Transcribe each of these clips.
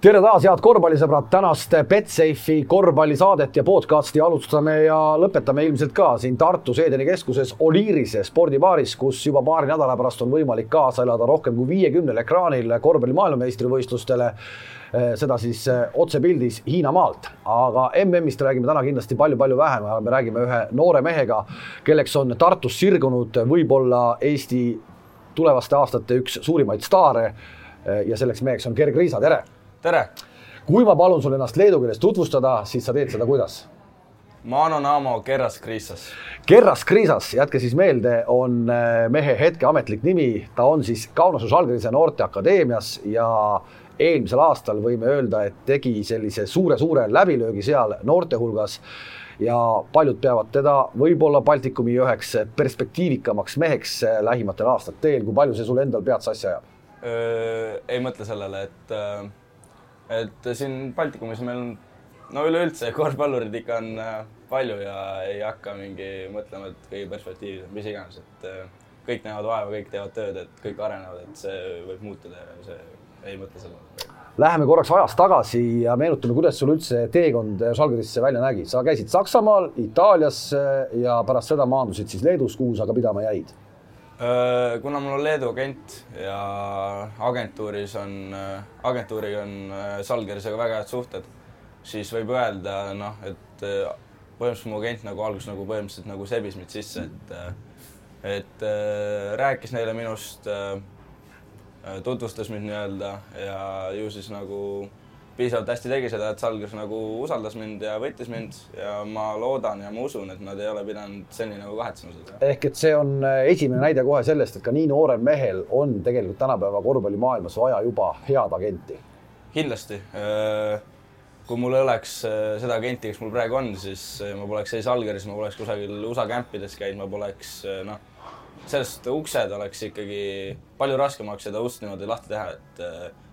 tere taas, head korvpallisõbrad, tänast Betsafe'i korvpallisaadet ja podcasti alustame ja lõpetame ilmselt ka siin Tartus Edeni keskuses Oliirise spordibaaris, kus juba paari nädala pärast on võimalik kaasa elada rohkem kui viiekümnel ekraanil korvpalli maailmameistrivõistlustele. seda siis otsepildis Hiinamaalt, aga MM-ist räägime täna kindlasti palju-palju vähem, me räägime ühe noore mehega, kelleks on Tartus sirgunud võib-olla Eesti tulevaste aastate üks suurimaid staare. ja selleks meheks on Gerg Riisa, tere tere! kui ma palun sul ennast leedu keeles tutvustada, siis sa teed seda kuidas? Mano Namo Kerras Kriisas. Kerras Kriisas, jätke siis meelde, on äh, mehe hetke ametlik nimi, ta on siis Kaunasu Žalgirise Noorteakadeemias ja eelmisel aastal võime öelda, et tegi sellise suure-suure läbilöögi seal noorte hulgas ja paljud peavad teda võib-olla Baltikumi üheks perspektiivikamaks meheks äh, lähimatel aastatel. kui palju see sul endal pead sassi ajab? ei mõtle sellele, et et siin Baltikumis meil on, no üleüldse korvpallurid ikka on äh, palju ja ei hakka mingi mõtlema, et kõige perspektiivsem, mis iganes, et äh, kõik näevad vaeva, kõik teevad tööd, et kõik arenevad, et see võib muutuda ja see ei mõtle sellele. Läheme korraks ajas tagasi ja meenutame, kuidas sul üldse teekond Žalgirisse välja nägi. sa käisid Saksamaal, Itaalias ja pärast seda maandusid siis Leedus, kuhu sa ka pidama jäid Äh, kuna mul on Leedu agent ja agentuuris on, äh, agentuuriga on Salgerisega äh, väga head suhted, siis võib öelda noh, et põhimõtteliselt mu agent nagu alguses nagu põhimõtteliselt nagu sebis mind sisse, et et rääkis neile minust, tutvustas mind nii-öelda ja ju siis nagu piisavalt hästi tegi seda, et Salgris nagu usaldas mind ja võttis mind ja ma loodan ja ma usun, et nad ei ole pidanud seni nagu kahetsema seda. ehk et see on äh, esimene näide kohe sellest, et ka nii noorel mehel on tegelikult tänapäeva korvpallimaailmas vaja juba head agenti. kindlasti. Äh, kui mul ei oleks äh, seda agenti, kes mul praegu on, siis ma poleks ei Salgeris, ma poleks kusagil USA kämpides käinud, ma poleks noh, sellest uksed oleks ikkagi palju raskem oleks seda ust niimoodi lahti teha, et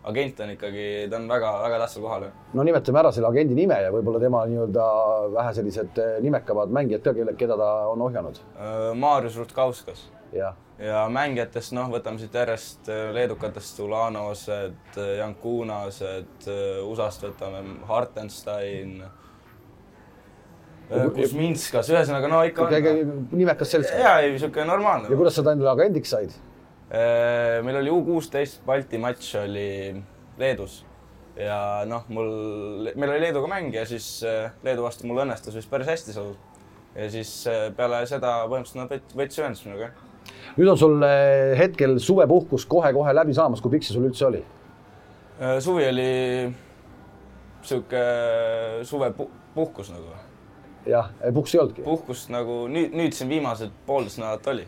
agent on ikkagi, ta on väga-väga tähtsal kohal. no nimetame ära selle agendi nime ja võib-olla tema nii-öelda vähe sellised eh, nimekamad mängijad ka, kelle, keda ta on ohjanud. Äh, Marius Rutkauskas. ja, ja mängijatest, noh, võtame siit järjest äh, leedukatest Ulanovsed, äh, Jankunased, USA-st võtame Hartenstein Kuzminskas, ühesõnaga no ikka on. nimekas seltskond. jaa, ei niisugune normaalne. ja kuidas sa endale agendiks said? Äh, meil oli U kuusteist Balti matš oli Leedus ja noh, mul, meil oli Leeduga mäng ja siis äh, Leedu vastu mul õnnestus vist päris hästi seal. ja siis äh, peale seda põhimõtteliselt nad võttis ühendust minuga. nüüd on sul hetkel suvepuhkus kohe-kohe läbi saamas, kui pikk see sul üldse oli? suvi oli sihuke suvepuhkus nagu. Jah, puhkust ei olnudki? puhkust nagu nüüd, nüüd siin viimased poolteist nädalat oli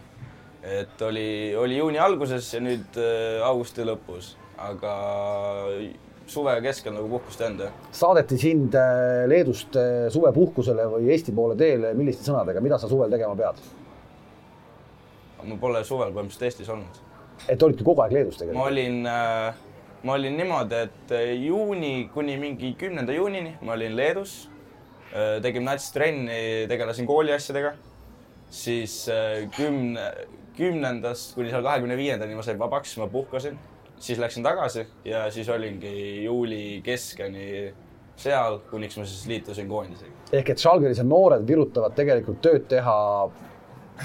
et oli, oli juuni alguses ja nüüd äh, augusti lõpus, aga suve keskel nagu puhkust ei olnud, jah. saadeti sind äh, Leedust äh, suvepuhkusele või Eesti poole teele, milliste sõnadega, mida sa suvel tegema pead? ma pole suvel põhimõtteliselt Eestis olnud. et olidki kogu aeg Leedus tegelikult? ma olin äh, ma olin niimoodi, et juuni kuni mingi kümnenda juunini ma olin Leedus, tegin nats trenni, tegelesin kooli asjadega, siis kümne, kümnendast kuni seal kahekümne viiendani ma sain vabaks, ma puhkasin, siis läksin tagasi ja siis olingi juuli keskeni seal, kuniks ma siis liitusin koondisega. ehk et Žalgiris on noored virutavad tegelikult tööd teha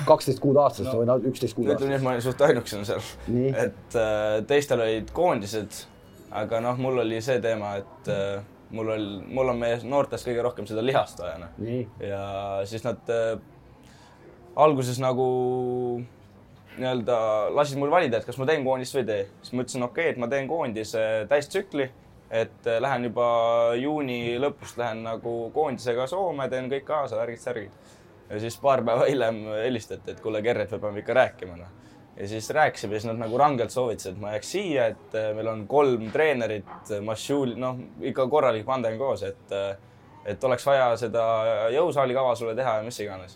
kaksteist kuud aastas no, või üksteist kuud aastas? ütleme nii, et ma olin suht ainukesena seal. et äh, teistel olid koondised, aga noh, mul oli see teema, et äh, mul oli, mul on meie noortest kõige rohkem seda lihast vaja, noh. ja siis nad äh, alguses nagu nii-öelda lasid mul valida, et kas ma teen koondist või ei tee. siis ma ütlesin, okei okay,, et ma teen koondise täistsükli, et äh, lähen juba juuni lõpust lähen nagu koondisega Soome, teen kõik kaasa, värgid-särgid. ja siis paar päeva hiljem helistati, et kuule, Gerrit, me peame ikka rääkima, noh. Ja siis rääkisime, siis nad nagu rangelt soovitasid, et ma jääks siia, et äh, meil on kolm treenerit, Mašul, noh, ikka korralik pandem koos, et äh, et oleks vaja seda jõusaali kava sulle teha ja mis iganes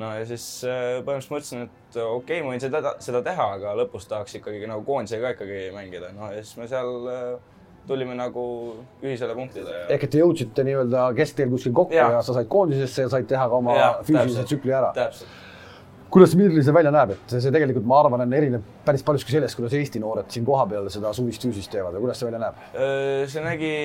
no ja siis äh, põhimõtteliselt mõtlesin, et okei okay,, ma võin seda, seda teha, aga lõpus tahaks ikkagi nagu koondisega ikkagi mängida, no ja siis me seal äh, tulime nagu ühisele punktile ja.... ehk et te jõudsite nii-öelda keskteel kuskil kokku ja. ja sa said koondisesse ja said teha ka oma ja, füüsilise tsükli ära. Kuidas Mirli see välja näeb, et see tegelikult, ma arvan, on erineb päris paljuski sellest, kuidas Eesti noored siin kohapeal seda suvist füüsist teevad või kuidas see välja näeb? see nägi,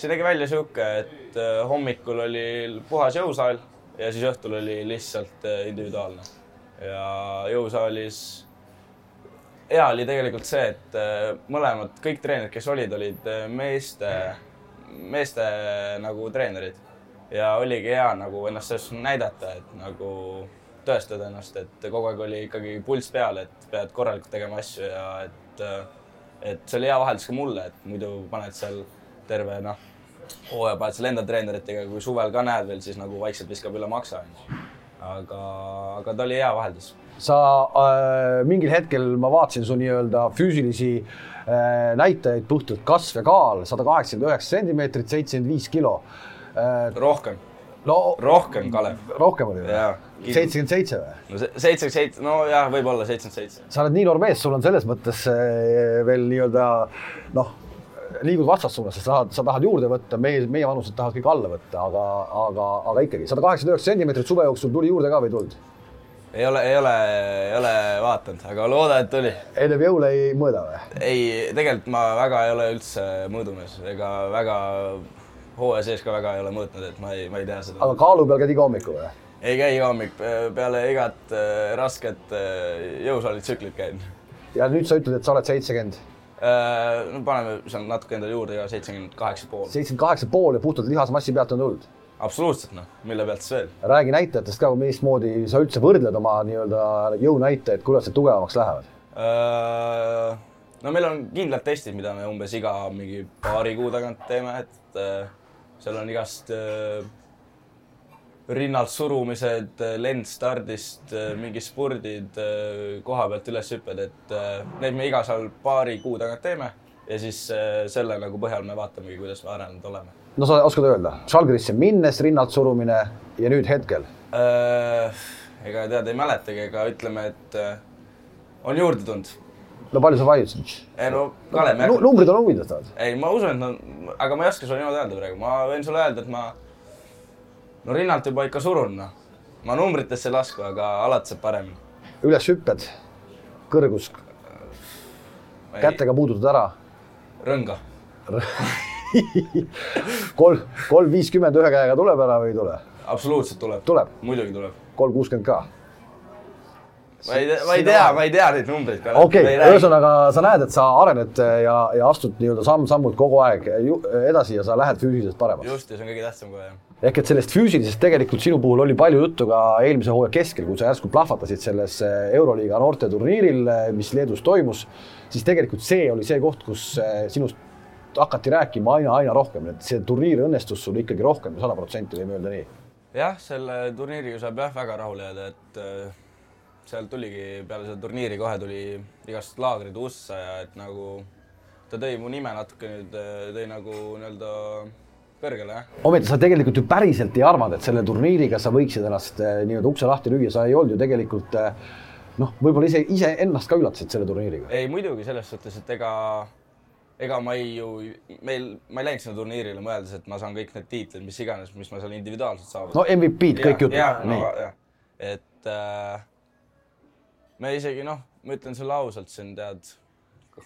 see nägi välja sihuke, et hommikul oli puhas jõusaal ja siis õhtul oli lihtsalt individuaalne. ja jõusaalis hea oli tegelikult see, et mõlemad, kõik treenerid, kes olid, olid meeste, meeste nagu treenerid ja oligi hea nagu ennast selles näidata, et nagu tõestada ennast, et kogu aeg oli ikkagi pulss peal, et pead korralikult tegema asju ja et, et see oli hea vaheldus ka mulle, et muidu paned seal terve noh, hooaja paned seal enda treeneritega, kui suvel ka näed veel, siis nagu vaikselt viskab üle maksa, onju. aga, aga ta oli hea vaheldus. sa äh, mingil hetkel, ma vaatasin su nii-öelda füüsilisi äh, näitajaid, puhtalt kasv ja kaal, sada kaheksakümmend üheksa sentimeetrit, seitsekümmend viis kilo äh,. rohkem no rohkem, Kalev. rohkem oli või? Seitsekümmend seitse või? no seitsekümmend seitse, no jah, võib-olla seitsekümmend seitse. sa oled nii noor mees, sul on selles mõttes eh, veel nii-öelda noh, liigud vastassuunas, sa tahad, sa tahad juurde võtta, meie, meie vanused tahavad kõik alla võtta, aga, aga, aga ikkagi sada kaheksakümmend üheksa sentimeetrit suve jooksul tuli juurde ka või ei tulnud? ei ole, ei ole, ei ole vaadanud, aga loodan, et tuli. ennem jõule ei mõõda või? ei, tegelikult ma väga ei ole üldse mõõdumees ega väga hooaja sees ka väga ei ole mõõtnud, et ma ei, ma ei tea seda. aga kaalu peal käid iga hommiku või? Ei käi iga hommik, peale igat äh, rasket äh, jõusaalitsüklit käin. ja nüüd sa ütled, et sa oled seitsekümmend? Äh, no paneme seal natuke endale juurde ka seitsekümmend kaheksa pool. seitsekümmend kaheksa pool ja puhtalt lihasmassi pealt on tulnud? absoluutselt noh, mille pealt siis veel. räägi näitajatest ka, mismoodi sa üldse võrdled oma nii-öelda jõunäitajaid, kuidas need tugevamaks lähevad? no meil on kindlad testid, mida me umbes iga mingi paari kuu tagant teeme, et seal on igast äh, rinnalt surumised, lend stardist, mingid spurdid, koha pealt üleshüpped, et neid me iga seal paari kuu tagant teeme ja siis selle nagu põhjal me vaatamegi, kuidas me arenenud oleme. no sa oskad öelda, Žalgirisse minnes rinnalt surumine ja nüüd hetkel äh,? ega tead, ei mäletagi, ega ütleme, et on juurde tulnud no palju sa vajutasid? ei no Kalev no,. numbrid on huvitavad. ei, ma usun, et no, aga ma ei oska sulle niimoodi öelda praegu, ma võin sulle öelda, et ma no rinnalt juba ikka surun, noh. ma numbritesse ei lasku, aga alati saab paremini. üleshüpped, kõrgus, kätega puudutad ära? rõnga kolm, kolm viiskümmend ühe käega tuleb ära või ei tule? absoluutselt tuleb. tuleb? muidugi tuleb. kolm kuuskümmend ka ma ei tea, ma ei tea, ma ei tea neid numbreid. okei okay., ühesõnaga sa näed, et sa arened ja, ja astud nii-öelda samm-sammult kogu aeg edasi ja sa lähed füüsiliselt paremaks. just, ja see on kõige tähtsam kohe, jah. Ehk et sellest füüsilisest tegelikult sinu puhul oli palju juttu ka eelmise hooaja keskel, kui sa järsku plahvatasid selles eh, Euroliiga noorteturniiril, eh, mis Leedus toimus, siis tegelikult see oli see koht, kus eh, sinust hakati rääkima aina-aina rohkem, et see turniir õnnestus sul ikkagi rohkem kui sada protsenti, võime öelda nii. jah, selle turniiriga saab jah väga rahule jääda, et sealt tuligi peale seda turniiri kohe tuli igast laagrid ussa ja et nagu ta tõi mu nime natuke nüüd, tõi nagu nii-öelda kõrgele, jah. ometi sa tegelikult ju päriselt ei arvanud, et selle turniiriga sa võiksid ennast eh, nii-öelda ukse lahti lüüa, sa ei olnud ju tegelikult eh, noh, võib-olla ise, iseennast ka üllatasid selle turniiriga. ei muidugi selles suhtes, et ega, ega ma ei ju, meil, ma ei läinud sinna turniirile mõeldes, et ma saan kõik need tiitlid, mis iganes, mis ma seal individuaalselt saavutan. no MVP-d kõik jutud. jah, no, et äh, me isegi noh, ma ütlen sulle ausalt siin tead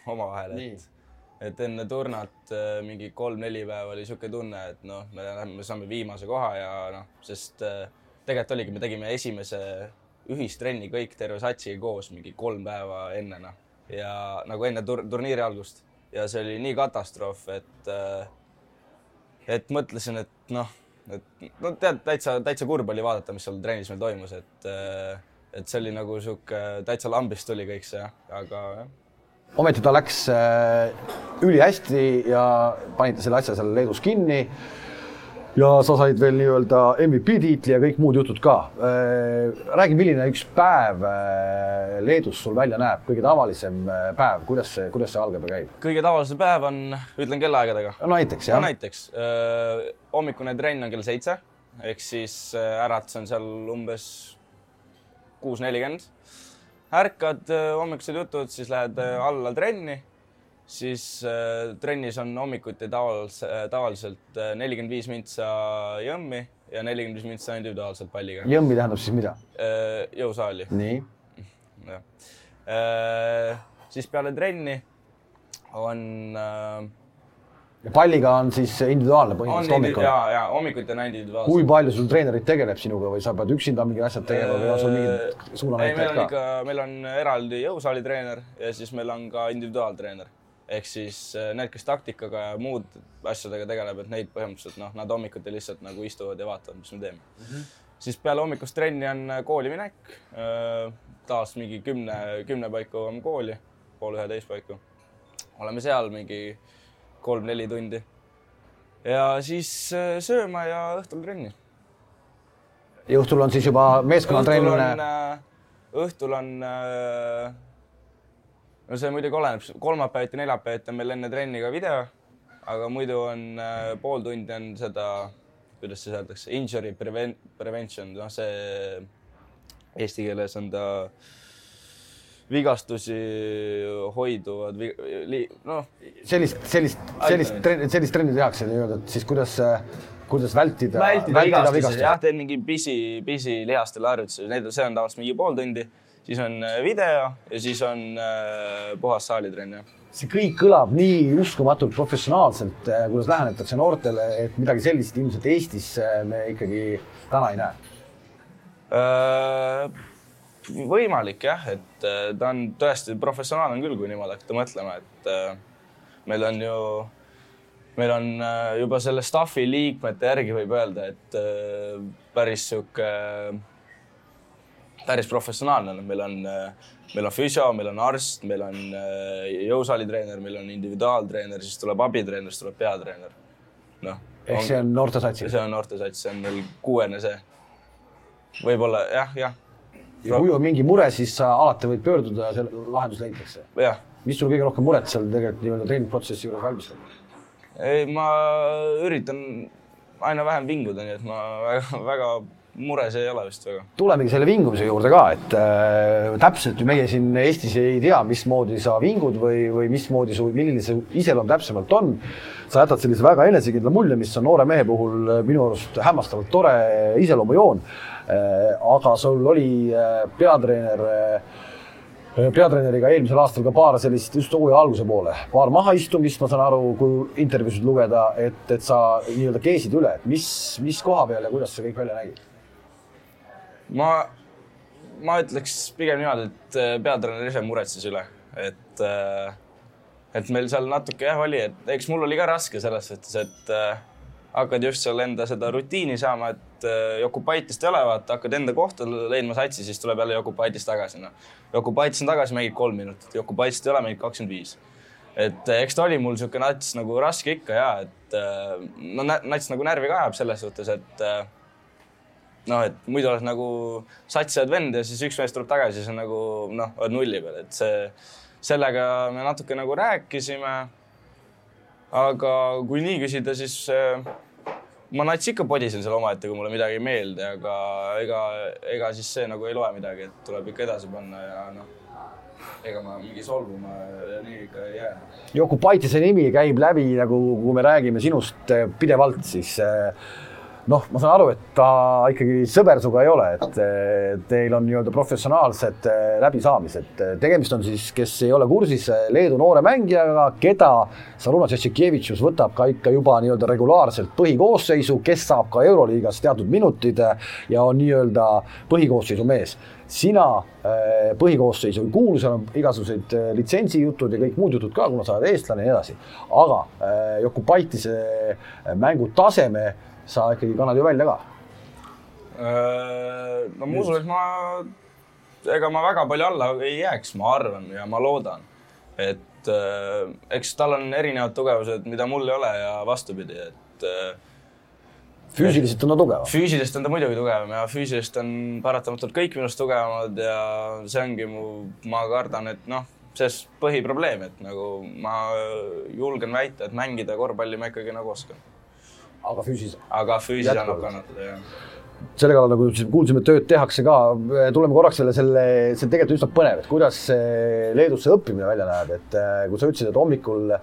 omavahel, et et enne turnat äh, mingi kolm-neli päeva oli niisugune tunne, et noh, me läheme, me saame viimase koha ja noh, sest äh, tegelikult oligi, me tegime esimese ühistrenni kõik terve satsiga koos mingi kolm päeva enne noh ja nagu enne tur turniiri algust ja see oli nii katastroof, et äh, et mõtlesin, et noh, et no tead, täitsa, täitsa kurb oli vaadata, mis seal trennis meil toimus, et et see oli nagu sihuke täitsa lambist tuli kõik see, aga jah. Ometi ta läks äh, ülihästi ja panite selle asja seal Leedus kinni. ja sa said veel nii-öelda MVP tiitli ja kõik muud jutud ka äh,. räägi, milline üks päev äh, Leedus sul välja näeb, kõige tavalisem päev, kuidas see, kuidas see algab ja käib? kõige tavalisem päev on, ütlen kellaaegadega. no näiteks jah no,. näiteks hommikune trenn on kell seitse ehk siis äratus on seal umbes kuus nelikümmend. Ärkad, äh, hommikused jutud, siis lähed äh, alla trenni siis äh, trennis on hommikuti tavaliselt, tavaliselt nelikümmend viis mintsa jõmmi ja nelikümmend viis mintsa individuaalselt palliga. jõmmi tähendab siis mida? jõusaali. nii. jah. siis peale trenni on äh, ja palliga on siis individuaalne põhimõtteliselt hommikul? ja, ja hommikuti on individuaalne. kui palju sul treenerid tegeleb sinuga või sa pead üksinda mingid asjad tegema või on sul mingid suunanäitajad ka? meil on eraldi jõusaali treener ja siis meil on ka individuaaltreener ehk siis äh, need, kes taktikaga ja muud asjadega tegeleb, et neid põhimõtteliselt noh, nad hommikuti lihtsalt nagu istuvad ja vaatavad, mis me teeme mm. -hmm. siis peale hommikust trenni on äh, kooli minek. Äh, taas mingi kümne, kümne paiku jõuame kooli, pool üheteist paiku. oleme seal mingi kolm-neli tundi. ja siis äh, sööma ja õhtul trenni. ja õhtul on siis juba meeskonnatrenn? Äh, õhtul on, äh, no see muidugi oleneb, kolmapäeviti, neljapäeviti on meil enne trenni ka video, aga muidu on pool tundi on seda, kuidas siis öeldakse, injury preven-, prevention, noh, see eesti keeles on ta äh, vigastusi hoiduvad, noh. sellist, sellist, sellist trenni, sellist trenni tehakse nii-öelda, et siis kuidas, kuidas vältida. vältida, vältida vigastusi, jah, teen mingi pisi, pisi lihastele harjutusi, need, see on tavaliselt mingi pool tundi, siis on äh, video ja siis on äh, puhas saalitrenn, jah. See kõik kõlab nii uskumatult professionaalselt, äh, kuidas lähenetakse noortele, et midagi sellist ilmselt Eestis äh, me ikkagi täna ei näe. Äh võimalik jah, et äh, ta on tõesti professionaalne küll, kui niimoodi hakata mõtlema, et äh, meil on ju, meil on äh, juba selle staff'i liikmete järgi võib öelda, et päris sihuke, päris professionaalne, meil on, meil on füsio, meil on arst, meil on jõusaalitreener, meil on individuaaltreener, siis tuleb abitreener, siis tuleb peatreener. noh. ehk see on noortesats? see on noortesats, see on meil kuuene see. võib-olla jah, jah ja kui on mingi mure, siis sa alati võid pöörduda ja selle lahendus leitakse. mis sul kõige rohkem muret seal tegelikult nii-öelda treeningprotsessi juures valmistab? ei, ma üritan aina vähem vinguda, nii et ma väga, väga mures ei ole vist väga. tulemegi selle vingumise juurde ka, et äh, täpselt ju meie siin Eestis ei tea, mismoodi sa vingud või, või mismoodi su, milline see iseloom täpsemalt on. sa jätad sellise väga enesekindla mulje, mis on noore mehe puhul minu arust hämmastavalt tore iseloomujoon Äh, aga sul oli äh, peatreener äh, peatreeneriga eelmisel aastal ka paar sellist just hooaja alguse poole, paar mahaistumist, ma saan aru, kui intervjuusid lugeda, et, et sa nii-öelda keesid üle, et mis, mis koha peal ja kuidas see kõik välja nägi? ma, ma ütleks pigem niimoodi, et peatreener ise muretses üle, et, et meil seal natuke jah oli, et eks mul oli ka raske selles suhtes, et hakkad just seal enda seda rutiini saama, et äh, Jokupaitist ei ole, vaata, hakkad enda kohta leidma satsi, siis tuleb jälle Jokupaitis tagasi, noh. Jokupaitis on tagasi, mängid kolm minutit, Jokupaitist ei ole, mängid kakskümmend viis. et äh, eks ta oli mul niisugune nats nagu raske ikka ja et äh, no nats nagu närvi ka ajab selles suhtes, et noh, et muidu oled nagu satsivad vend ja siis üks mees tuleb tagasi, siis on nagu noh, oled nulli peal, et see, sellega me natuke nagu rääkisime. aga kui nii küsida, siis ma nats ikka podisin seal omaette, kui mulle midagi ei meeldi, aga ega, ega siis see nagu ei loe midagi, et tuleb ikka edasi panna ja noh, ega ma mingi solvuma ja nii ikka ei jää. Jokupaitise nimi käib läbi nagu, kui me räägime sinust pidevalt, siis äh, noh, ma saan aru, et ta ikkagi sõber sinuga ei ole, et teil on nii-öelda professionaalsed eh, läbisaamised. tegemist on siis, kes ei ole kursis, Leedu noore mängijaga, keda Saruna Tšetšikevitšus võtab ka ikka juba nii-öelda regulaarselt põhikoosseisu, kes saab ka Euroliigas teatud minutid ja on nii-öelda põhikoosseisu mees sina eh, põhikoosseisu ei kuulu, seal on igasugused eh, litsentsijutud ja kõik muud jutud ka, kuna sa oled eestlane ja nii edasi. aga Jokupaitise mängu taseme sa ikkagi kannad ju välja ka. Äh, no ma usun, et ma, ega ma väga palju alla ei jääks, ma arvan ja ma loodan, et äh, eks tal on erinevad tugevused, mida mul ei ole ja vastupidi, et äh, füüsiliselt on ta tugevam? füüsiliselt on ta muidugi tugevam ja füüsiliselt on paratamatult kõik minust tugevamad ja see ongi mu, ma kardan, et noh, see põhiprobleem, et nagu ma julgen väita, et mängida korvpalli ma ikkagi nagu oskan aga füüsis. aga füüsis annab kannatada, jah selle kallal, nagu kuulsime, tööd tehakse ka, tuleme korraks selle, selle, see tegelikult üsna põnev, et kuidas Leedus see õppimine välja näeb, et kui sa ütlesid, et hommikul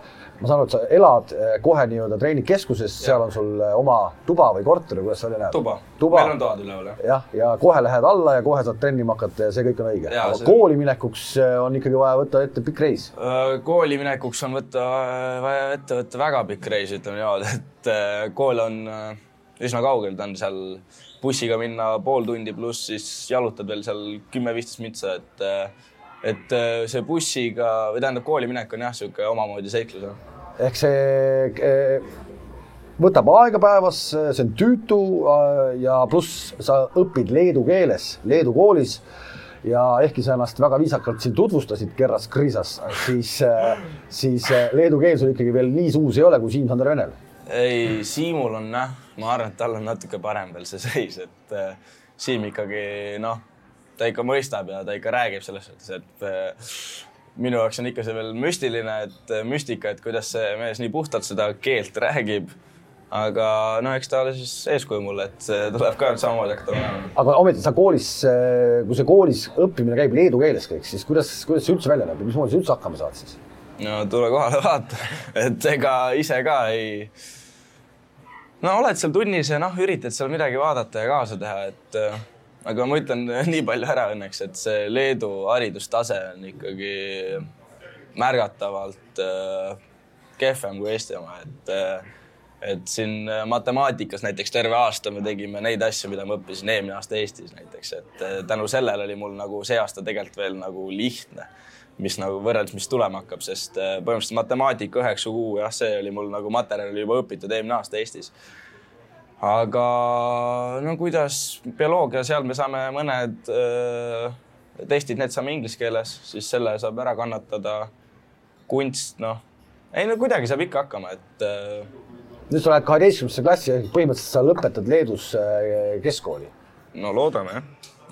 ma saan aru, et sa elad eh, kohe nii-öelda treeningkeskuses, seal on sul eh, oma tuba või korter või kuidas see välja näeb? tuba, tuba., meil on toad üleval, jah. jah, ja kohe lähed alla ja kohe saad trennima hakata ja see kõik on õige. aga see... kooli minekuks eh, on ikkagi vaja võtta ette pikk reis? kooli minekuks on võtta, vaja ette võtta väga pikk reis, ütleme niimoodi, et kool on üsna kaugel, ta on seal bussiga minna pool tundi pluss siis jalutad veel seal kümme-viisteist mitsa, et et see bussiga või tähendab kooli minek on jah, niisugune omamoodi seiklus ehk see eh, võtab aega päevas, see on tüütu ja pluss sa õpid leedu keeles Leedu koolis ja ehkki sa ennast väga viisakalt siin tutvustasid Kerras Krisas, siis, siis leedu keel sul ikkagi veel nii suus ei ole kui Siim-Sander Venel. Ei, Siimul on jah, ma arvan, et tal on natuke parem veel see seis, et äh, Siim ikkagi noh, ta ikka mõistab ja ta ikka räägib selles suhtes, et minu jaoks on ikka see veel müstiline, et äh, müstika, et kuidas see mees nii puhtalt seda keelt räägib. aga no eks ta ole siis eeskuju mulle, et see tuleb ka samamoodi hakata olema. aga ometi sa koolis, äh, kui see koolis õppimine käib leedu keeles kõik, siis kuidas, kuidas see üldse välja näeb ja mismoodi sa üldse hakkama saad siis? No tule kohale vaata, et ega ise ka ei no oled seal tunnis ja noh, üritad seal midagi vaadata ja kaasa teha, et äh, aga ma ütlen nii palju ära õnneks, et see Leedu haridustase on ikkagi märgatavalt äh, kehvem kui Eesti oma, et äh, et siin matemaatikas näiteks terve aasta me tegime neid asju, mida ma õppisin eelmine aasta Eestis näiteks, et tänu sellele oli mul nagu see aasta tegelikult veel nagu lihtne, mis nagu võrreldes, mis tulema hakkab, sest äh, põhimõtteliselt matemaatika üheksa kuu, jah, see oli mul nagu materjal oli juba õpitud eelmine aasta Eestis aga no kuidas bioloogia, seal me saame mõned öö, testid, need saame inglise keeles, siis selle saab ära kannatada. kunst, noh, ei no kuidagi saab ikka hakkama, et öö.... nüüd sa lähed kaheteistkümnendasse klassi, põhimõtteliselt sa lõpetad Leedus keskkooli. no loodame jah,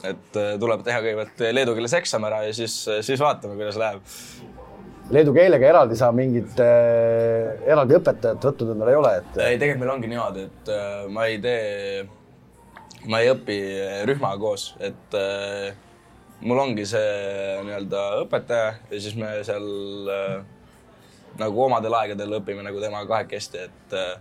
et tuleb teha kõigepealt leedu keeles eksam ära ja siis, siis vaatame, kuidas läheb leedu keelega eraldi sa mingit äh, eraldi õpetajat võtnud endale ei ole, et? ei, tegelikult meil ongi niimoodi, et äh, ma ei tee, ma ei õpi rühmaga koos, et äh, mul ongi see nii-öelda õpetaja ja siis me seal äh, nagu omadel aegadel õpime nagu temaga kahekesti, et äh,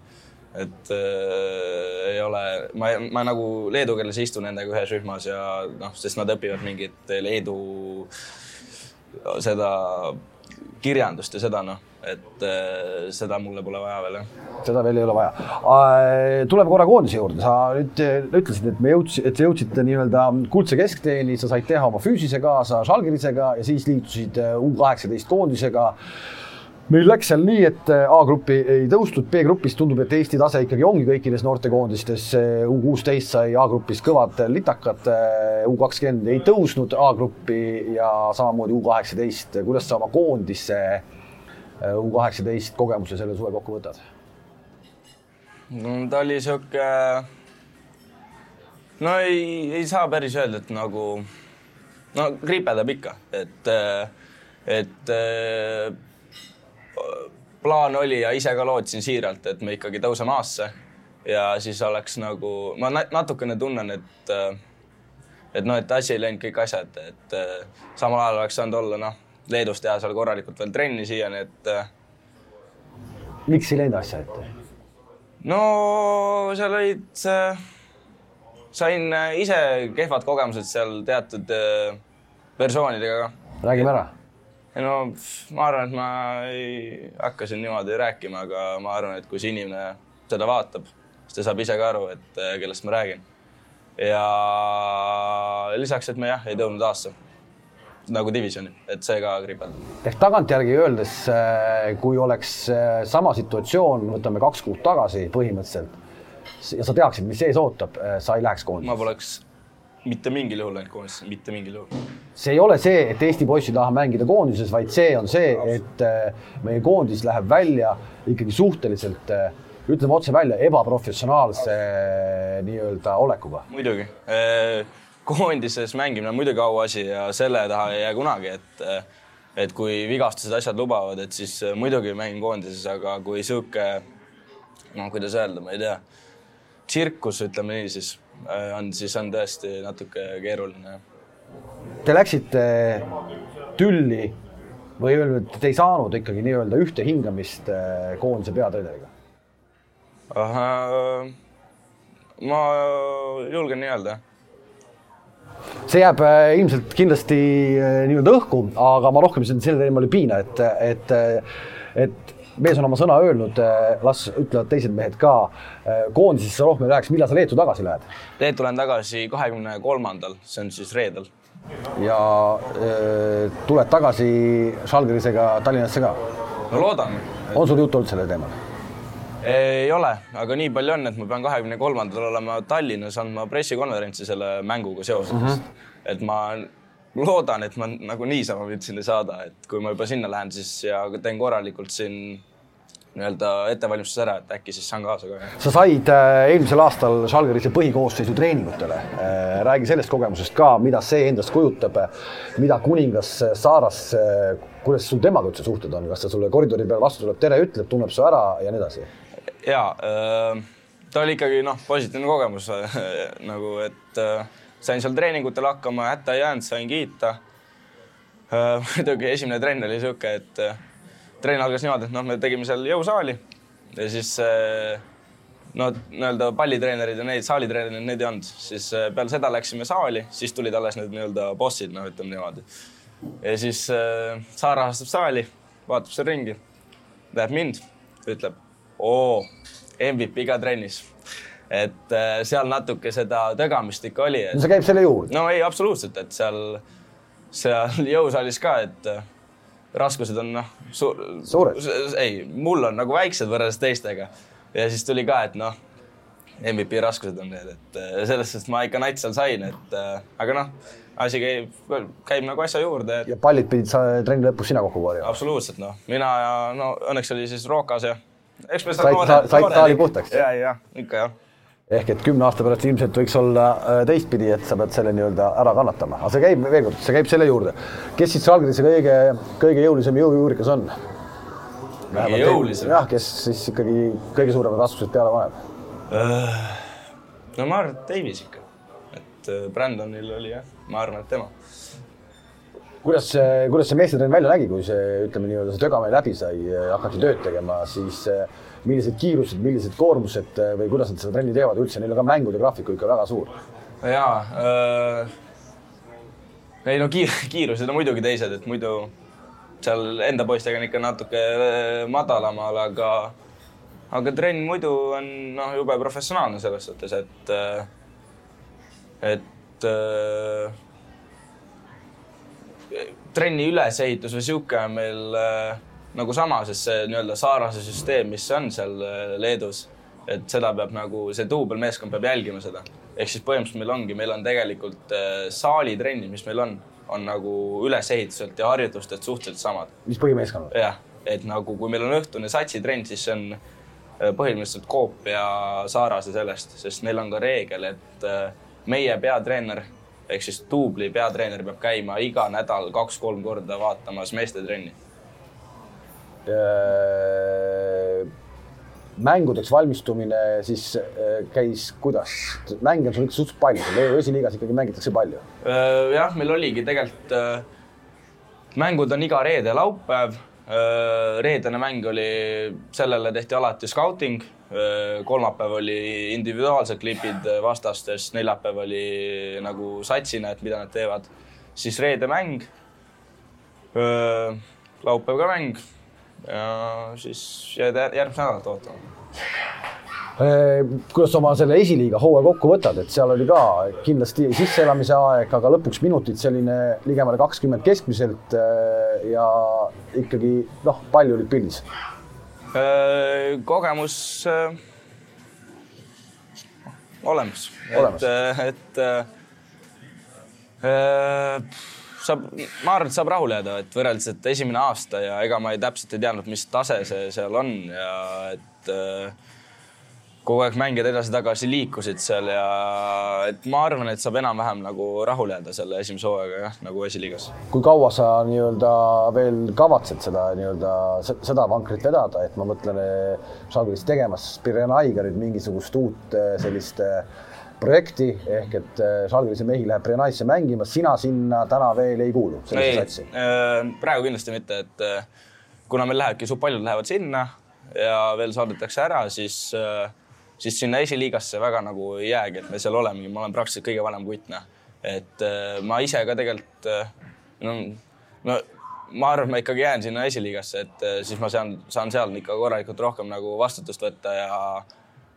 et äh, ei ole, ma, ma nagu leedu keeles istun nendega ühes rühmas ja noh, sest nad õpivad mingit leedu seda kirjandust ja seda noh, et äh, seda mulle pole vaja veel jah. seda veel ei ole vaja. tuleme korra koondise juurde, sa nüüd ütlesid, et me jõudsid, et te jõudsite nii-öelda kuldse keskteeni, sa said teha oma füüsise kaasa Žalgirisega ja siis liitusid äh, U kaheksateist koondisega meil läks seal nii, et äh, A-gruppi ei tõustud, B-grupis tundub, et Eesti tase ikkagi ongi kõikides noortekoondistes. U kuusteist sai A-grupis kõvad litakad, äh, U kakskümmend ei tõusnud A-gruppi ja samamoodi U kaheksateist. kuidas sa oma koondise äh, U kaheksateist kogemuse selle suve kokku võtad? no ta oli sihuke, no ei, ei saa päris öelda, et nagu, no kripeldab ikka, et, et plaan oli ja ise ka lootsin siiralt, et me ikkagi tõuseme A-sse ja siis oleks nagu, ma natukene tunnen, et et noh, et asi ei läinud kõik asjad, et samal ajal oleks saanud olla noh, Leedus teha seal korralikult veel trenni siiani, et. miks ei läinud asja ette? no seal olid, sain ise kehvad kogemused seal teatud persoonidega ka. räägime ära no ma arvan, et ma ei hakka siin niimoodi rääkima, aga ma arvan, et kui see inimene seda vaatab, siis ta saab ise ka aru, et eh, kellest ma räägin. ja lisaks, et me jah, ei tõunud aastasse nagu divisjoni, et see ka kripeldab. ehk tagantjärgi öeldes, eh, kui oleks eh, sama situatsioon, võtame kaks kuud tagasi põhimõtteliselt ja sa teaksid, mis ees ootab, sa ei läheks koondisesse? ma poleks mitte mingil juhul läinud koondisesse, mitte mingil juhul. see ei ole see, et Eesti poiss ei taha mängida koondises, vaid see on see, et äh, meie koondis läheb välja ikkagi suhteliselt äh, ütleme otse välja, ebaprofessionaalse äh, nii-öelda olekuga. muidugi, koondises mängimine on muidugi auasi ja selle taha ei jää kunagi, et et kui vigastused, asjad lubavad, et siis muidugi mängin koondises, aga kui sihuke noh, kuidas öelda, ma ei tea tsirkus, ütleme nii siis, on siis on tõesti natuke keeruline. Te läksite tülli või öelnud, te ei saanud ikkagi nii-öelda ühte hingamist koondise peatreeneriga? ma julgen nii öelda, see jääb äh, ilmselt kindlasti äh, nii-öelda õhku, aga ma rohkem sellel teemal ei piina, et, et, et mees on oma sõna öelnud, äh, las ütlevad teised mehed ka. koondisesse rohkem ei läheks, millal sa Leetu tagasi lähed? Leetu lähen tagasi kahekümne kolmandal, see on siis reedel. ja äh, tuled tagasi Žalgirisega Tallinnasse ka? no loodan. on sul juttu olnud sellel teemal? ei ole, aga nii palju on, et ma pean kahekümne kolmandal olema Tallinnas andma pressikonverentsi selle mänguga seoses mm. -hmm. et ma loodan, et ma nagu niisama võin sinna saada, et kui ma juba sinna lähen, siis ja teen korralikult siin nii-öelda ettevalmistuse ära, et äkki siis saan kaasa ka. sa said äh, eelmisel aastal Žalgirise põhikoosseisu treeningutele äh,. räägi sellest kogemusest ka, mida see endast kujutab, mida kuningas Saaras äh,, kuidas sul temaga üldse suhted on, kas ta sulle koridori peal vastu tuleb, tere ütleb, tunneb su ära ja nii edasi? ja ta oli ikkagi noh, positiivne kogemus nagu, et sain seal treeningutel hakkama, hätta ei jäänud, sain kiita. muidugi esimene trenn oli sihuke, et trenn algas niimoodi, et noh, me tegime seal jõusaali ja siis no nii-öelda pallitreenerid ja neid saalitreenerid, neid ei olnud, siis peale seda läksime saali, siis tulid alles need nii-öelda bossid, noh, ütleme niimoodi. ja siis äh, Saar rahastab saali, vaatab seal ringi, näeb mind, ütleb oo, MVP ka trennis. Et äh, seal natuke seda tögamist ikka oli et.... no see käib selle juurde? no ei, absoluutselt, et seal, seal jõusaalis ka, et äh, raskused on noh su, suured. ei, mul on nagu väiksed võrreldes teistega ja siis tuli ka, et noh, MVP raskused on need, et äh, selles suhtes ma ikka nats seal sain, et aga noh, asi käib, käib nagu asja juurde et.... ja pallid pidid sa trenni lõpus sina kokku korjama? absoluutselt noh, mina ja no õnneks oli siis Rokas ja eks me said, said, said saali puhtaks? ja, ja ikka jah. Ehk et kümne aasta pärast ilmselt võiks olla äh, teistpidi, et sa pead selle nii-öelda ära kannatama, aga see käib veel kord, see käib selle juurde. kes siis Žalgirise kõige, kõige jõulisem jõujuurikas on? kõige jõulisem? jah, kes siis ikkagi kõige suuremad raskused peale paneb? Äh, no ma arvan, et Davis ikka, et äh, Brandonil oli jah, ma arvan, et tema kuidas see, kuidas see meestetrenn välja nägi, kui see, ütleme nii-öelda see tögamine läbi sai, hakati tööd tegema, siis eh, millised kiirused, millised koormused eh, või kuidas nad seda trenni teevad üldse, neil on ka mängude graafiku ikka väga suur. jaa äh,, ei no kiir, kiirused on muidugi teised, et muidu seal enda poistega on ikka natuke eh, madalamal, aga aga trenn muidu on noh, jube professionaalne selles suhtes, et et äh, trenni ülesehitus või sihuke on meil äh, nagu sama, sest see nii-öelda Saarase süsteem, mis on seal äh, Leedus, et seda peab nagu see duubelmeeskond peab jälgima seda. ehk siis põhimõtteliselt meil ongi, meil on tegelikult äh, saalitrennid, mis meil on, on nagu ülesehituselt ja harjutustelt suhteliselt samad. mis põhimeeskonnal? jah, et nagu kui meil on õhtune satsitrenn, siis see on äh, põhimõtteliselt koopia Saarase sellest, sest neil on ka reegel, et meie peatreener ehk siis duubli peatreener peab käima iga nädal kaks-kolm korda vaatamas meeste trenni. Äh, mängudeks valmistumine siis äh, käis kuidas? mänge on sul ikka suhteliselt palju, seal esiliigas ikkagi mängitakse palju. Äh, jah, meil oligi tegelikult, mängud on iga reede, laupäev. reedene mäng oli, sellele tehti alati scouting kolmapäev oli individuaalsed klipid vastastest, neljapäev oli nagu satsina, et mida nad teevad. siis reede mäng, laupäev ka mäng ja siis jääd järgmist nädalat ootama kuidas oma selle esiliiga hooaja kokku võtad, et seal oli ka kindlasti sisseelamise aeg, aga lõpuks minutid selline ligemale kakskümmend keskmiselt ja ikkagi noh, palju olid pildis Äh, kogemus olemas, olemas., et, et äh, saab, ma arvan, et saab rahule jääda, et võrreldes, et esimene aasta ja ega ma ei täpselt ei teadnud, mis tase see seal on ja et kogu aeg mängijad edasi-tagasi liikusid seal ja et ma arvan, et saab enam-vähem nagu rahule jääda selle esimese hooaega jah, nagu esiliigas. kui kaua sa nii-öelda veel kavatsed seda nii-öelda seda vankrit vedada, et ma mõtlen, Žalgiris tegemas Pirenaiga nüüd mingisugust uut eh, sellist eh, projekti ehk et Žalgirise mehi läheb Pirenaisse mängima, sina sinna täna veel ei kuulu sellisesse satsi? praegu kindlasti mitte, et kuna meil lähebki, paljud lähevad sinna ja veel saadetakse ära, siis äh, siis sinna esiliigasse väga nagu ei jäägi, et me seal olemegi, ma olen praktiliselt kõige vanem kutt, noh. et äh, ma ise ka tegelikult äh, no, no ma arvan, ma ikkagi jään sinna esiliigasse, et äh, siis ma saan, saan seal ikka korralikult rohkem nagu vastutust võtta ja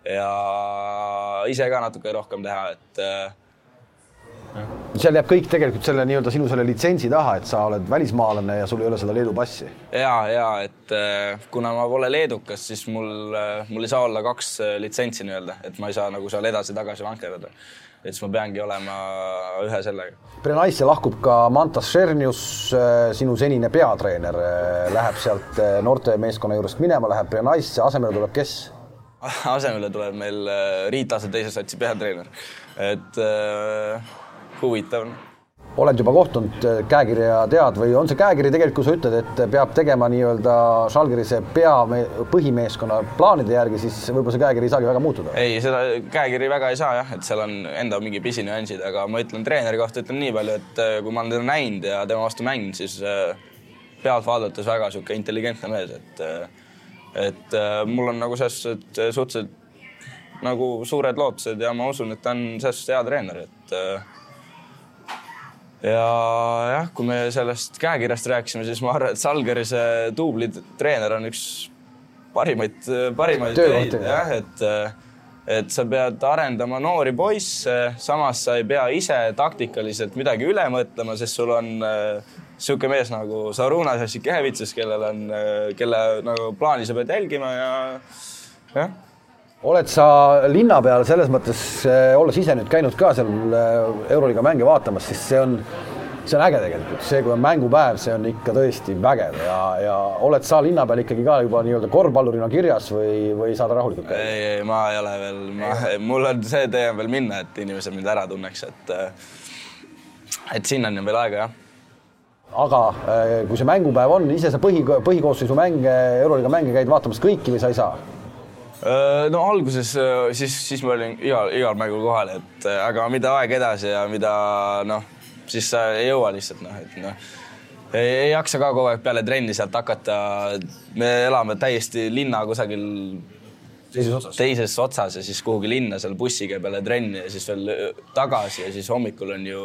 ja ise ka natuke rohkem teha, et seal jääb kõik tegelikult selle nii-öelda sinu selle litsentsi taha, et sa oled välismaalane ja sul ei ole seda Leedu passi. ja, ja et äh, kuna ma pole leedukas, siis mul, äh, mul ei saa olla kaks äh, litsentsi nii-öelda, et ma ei saa nagu seal edasi-tagasi vankerdada. et siis ma peangi olema ühe sellega. Prenaisse lahkub ka Mantas Šernius, sinu senine peatreener, läheb sealt noortemeeskonna juurest minema, läheb Prenaisse, asemele tuleb kes? asemele tuleb meil Riit Laase teise satsi peatreener, et äh, huvitav oled juba kohtunud äh, käekirja tead või on see käekiri tegelikult, kui sa ütled, et peab tegema nii-öelda Žalgirise pea, põhimeeskonna plaanide järgi, siis võib-olla see käekiri ei saagi väga muutuda? ei, seda käekiri väga ei saa jah, et seal on enda mingi pisinüansid, aga ma ütlen treeneri kohta ütlen nii palju, et äh, kui ma olen teda näinud ja tema vastu mänginud, siis äh, pealt vaadates väga niisugune intelligentne mees, et et mul on nagu selles suhtes suhteliselt nagu suured lootused ja ma usun, et ta on selles suhtes hea treener, et ja jah, kui me sellest käekirjast rääkisime, siis ma arvan, et Salgerise duubli treener on üks parimaid, parimaid töid jah, et et sa pead arendama noori poisse, samas sa ei pea ise taktikaliselt midagi üle mõtlema, sest sul on niisugune mees nagu Sarunas Jassikevitsus, kellel on, kelle nagu plaani sa pead jälgima ja jah. Oled sa linna peal selles mõttes, eh, olles ise nüüd käinud ka seal eh, Euroliiga mänge vaatamas, siis see on, see on äge tegelikult, see, kui on mängupäev, see on ikka tõesti vägev ja, ja oled sa linna peal ikkagi ka juba nii-öelda korvpallurina kirjas või, või saad rahulikult käia? ei, ei, ma ei ole veel, ma, mul on see tee on veel minna, et inimesed mind ära tunneks, et et sinnani on veel aega, jah aga eh, kui see mängupäev on, ise sa põhi, põhikoosseisu mänge, Euroliiga mänge käid vaatamas kõiki või sa ei saa? Äh, no alguses äh, siis, siis ma olin igal, igal mängul kohal, et äh, aga mida aeg edasi ja mida noh, siis sa ei jõua lihtsalt noh, et noh, ei, ei jaksa ka kogu aeg peale trenni sealt hakata. me elame täiesti linna kusagil teises otsas, teises otsas ja siis kuhugi linna seal bussiga peale trenni ja siis veel tagasi ja siis hommikul on ju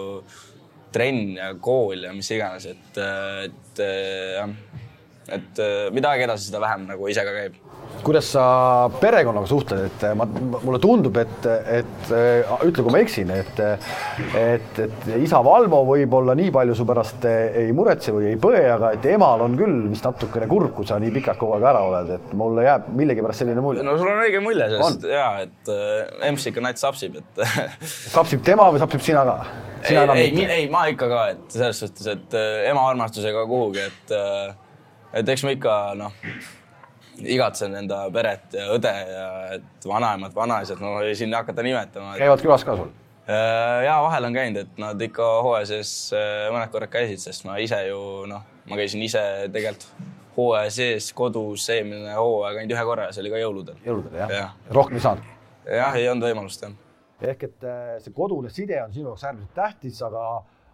trenn ja kool ja mis iganes, et, et jah, et mida aeg edasi, seda vähem nagu ise ka käib kuidas sa perekonnaga suhtled, et ma, mulle tundub, et, et ütle, kui ma eksin, et, et, et isa Valmo võib-olla nii palju su pärast ei muretse või ei põe, aga et emal on küll vist natukene kurb, kui sa nii pikalt kogu aeg ära oled, et mulle jääb millegipärast selline mulje. no sul on õige mulje sellest ja et äh, EMS ikka nats sapsib, et sapsib tema või sapsib sina ka? ei, ei, ei, ma ikka ka, et selles suhtes, et äh, ema armastusega kuhugi, et äh, et eks ma ikka noh igatsen enda peret ja õde ja et vanaemad, vanaisad, no ei siin hakata nimetama. käivad külas ka sul? Äh, ja vahel on käinud, et nad ikka hooaja sees äh, mõned korrad käisid, sest ma ise ju noh, ma käisin ise tegelikult hooaja sees kodus eelmine hooaeg ainult ühe korra ja see oli ka jõuludel. jõuludel jah ja. ja.? rohkem ei saanud? jah, ei olnud võimalust jah. ehk et äh, see kodune side on sinu jaoks äärmiselt tähtis, aga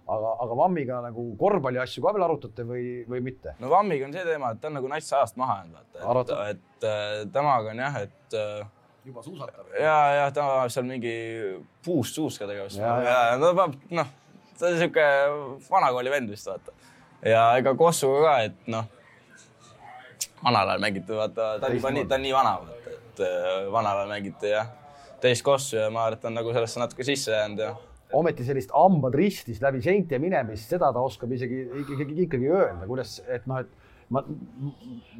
aga, aga Vammiga nagu korvpalli asju ka veel arutate või, või mitte? no Vammiga on see teema, et ta on nagu nats ajast maha jäänud, vaata, et, et, et temaga on jah, et äh, juba suusatab. ja, ja ta seal mingi puust suuska tegevust. ja, ja, ja no ta peab, noh, ta on sihuke vanakooli vend vist vaata. ja ega Kossuga ka, et noh, vanal ajal mängiti, vaata, ta on juba nii, ta on nii vana, vaata, et äh, vanal ajal mängiti jah, teist Kossu ja ma arvan, et ta on nagu sellesse natuke sisse jäänud ja ometi sellist hambad ristis läbi seinte minemist, seda ta oskab isegi ikkagi, ikkagi öelda, kuidas, et noh, et ma,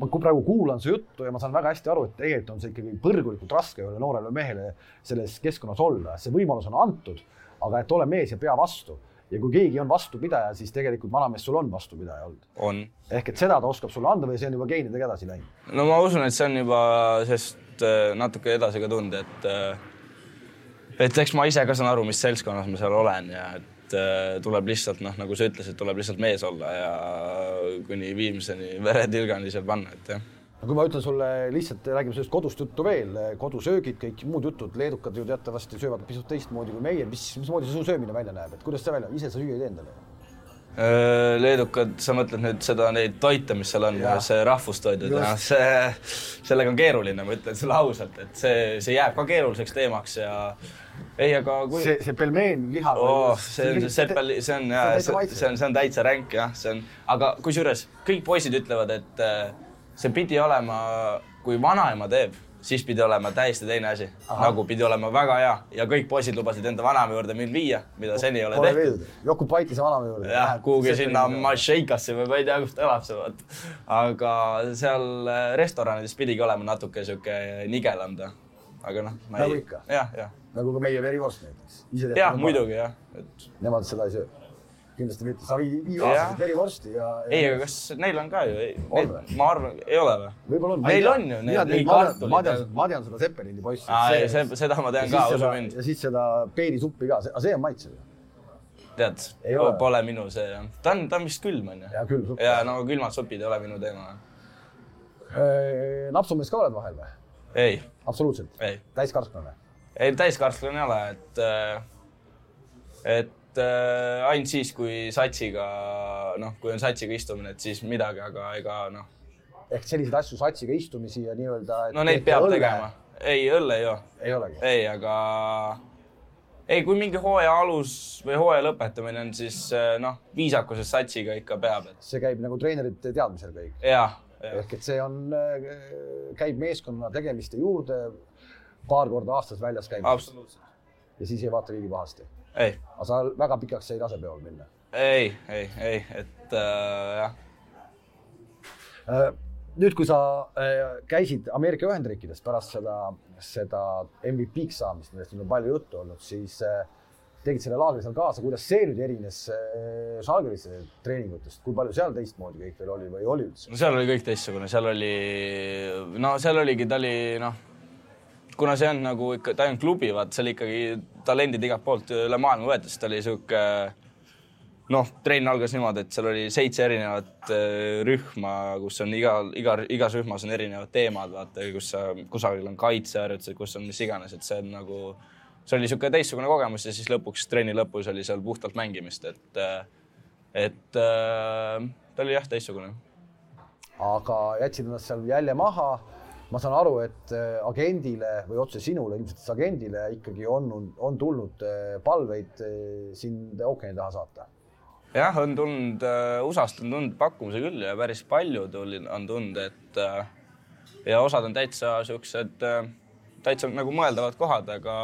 ma praegu kuulan su juttu ja ma saan väga hästi aru, et tegelikult on see ikkagi põrgulikult raske ühele noorele mehele selles keskkonnas olla, see võimalus on antud, aga et ole mees ja pea vastu ja kui keegi on vastupidaja, siis tegelikult vanamees sul on vastupidaja olnud. ehk et seda ta oskab sulle anda või see on juba geenidega edasi läinud? no ma usun, et see on juba, sest nüüd natuke edasi ka tundnud, et et eks ma ise ka saan aru, mis seltskonnas ma seal olen ja et tuleb lihtsalt noh, nagu sa ütlesid, tuleb lihtsalt mees olla ja kuni viimseni veretilgani seal panna, et jah. No kui ma ütlen sulle lihtsalt, räägime sellest kodust juttu veel, kodusöögid, kõik muud jutud, leedukad ju teatavasti söövad pisut teistmoodi kui meie, mis, mismoodi see su söömine välja näeb, et kuidas see välja, ise sa süüa ei tee endale? Äh, leedukad, sa mõtled nüüd seda, neid toite, mis seal on, see rahvustoidud see, sellega on keeruline, ma ütlen sulle ausalt, et see, see jääb ka keeruliseks teemaks ja ei, aga kui see, see pelmeen liha oh,. see on, see sepel, see on jah, see on, see on täitsa ränk jah, see on, aga kusjuures kõik poisid ütlevad, et äh, see pidi olema, kui vanaema teeb, siis pidi olema täiesti teine asi. nagu pidi olema väga hea ja kõik poisid lubasid enda vanaema juurde mind viia, mida seni ei ole tehtud. Jokub Paitise vanaema juurde. jah, kuhugi sinna Mašeikasse või ma ei tea, kus ta elab seal, vot. aga seal äh, restoranides pidigi olema natuke sihuke nigelam ta. aga noh. nagu ikka. jah, jah. Nagu ka meie verivorst näiteks. jah, muidugi jah et.... Nemad seda ei söö kindlasti mitte, sa vii, vii aastaselt verivorsti ja, ja. ei, aga kas neil on ka ju, ma arvan, ei ole või? võib-olla on. Neil on ju need nii kartulid. ma tean, ma tean seda Zeppelini poissi. See, seda ma tean ka, usu mind. ja siis seda peenisuppi ka, aga see on maitsev tead, pole minu see, ta on, ta on vist külm onju. ja külm supp. ja no külmad supid ei ole minu teema. napsumees ka oled vahel või? ei. absoluutselt? täiskarklane? Ei, täiskarklane ei ole, et, et et äh, ainult siis, kui satsiga, noh, kui on satsiga istumine, et siis midagi, aga ega noh. ehk selliseid asju, satsiga istumisi ja nii-öelda. no neid peab õlle. tegema. ei, õlle ei joo. ei olegi? ei, aga ei, kui mingi hooaja alus või hooaja lõpetamine on, siis äh, noh, viisakuses satsiga ikka peab et.... see käib nagu treenerite teadmisel kõik? jah ja.. ehk et see on, äh, käib meeskonna tegemiste juurde paar korda aastas väljas käimine. ja siis ei vaata keegi pahasti aga sa väga pikaks ei lase peol minna? ei, ei, ei, et äh, jah äh,. nüüd, kui sa äh, käisid Ameerika Ühendriikides pärast seda, seda MVP-ks saamist, millest on palju juttu olnud, siis äh, tegid selle laagri seal kaasa, kuidas see nüüd erines äh, Žalgirise treeningutest, kui palju seal teistmoodi kõik veel oli või oli üldse? no seal oli kõik teistsugune, seal oli, no seal oligi, ta oli noh kuna see on nagu ikka, ta olnud klubi, vaat seal ikkagi talendid igalt poolt üle maailma võeti, siis ta oli sihuke noh, trenn algas niimoodi, et seal oli seitse erinevat äh, rühma, kus on iga, iga, igas rühmas on erinevad teemad, vaata, kus sa, kusagil on kaitseharjutused, kus on mis iganes, et see on nagu, see oli niisugune teistsugune kogemus ja siis lõpuks trenni lõpus oli seal puhtalt mängimist, et, äh, et äh, ta oli jah, teistsugune. aga jätsid ennast seal jälje maha ma saan aru, et äh, agendile või otse sinule, ilmselt siis agendile ikkagi on, on tulnud äh, palveid äh, sind ookeani taha saata. jah, on tulnud USA-st on tulnud pakkumisi küll ja päris palju tuli, on tulnud, et ja osad on täitsa siuksed, täitsa nagu mõeldavad kohad, aga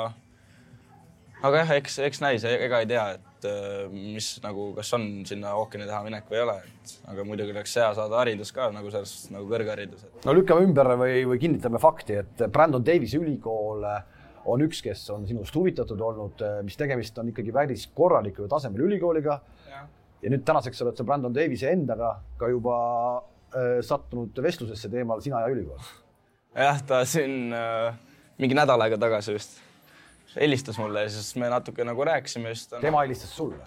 aga jah, eks, eks näis, ega ei tea, et et äh, mis nagu, kas on sinna ookeani taha minek või ei ole, et aga muidugi oleks hea saada haridus ka nagu sellest nagu kõrgharidus. no lükkame ümber või, või kinnitame fakti, et Brandon Davise ülikool on üks, kes on sinust huvitatud olnud, mis tegemist on ikkagi päris korraliku tasemel ülikooliga. ja nüüd tänaseks oled sa Brandon Davise endaga ka juba äh, sattunud vestlusesse teemal sina ja ülikool. jah, ta siin äh, mingi nädal aega tagasi vist helistas mulle ja siis me natuke nagu rääkisime just. tema helistas sulle?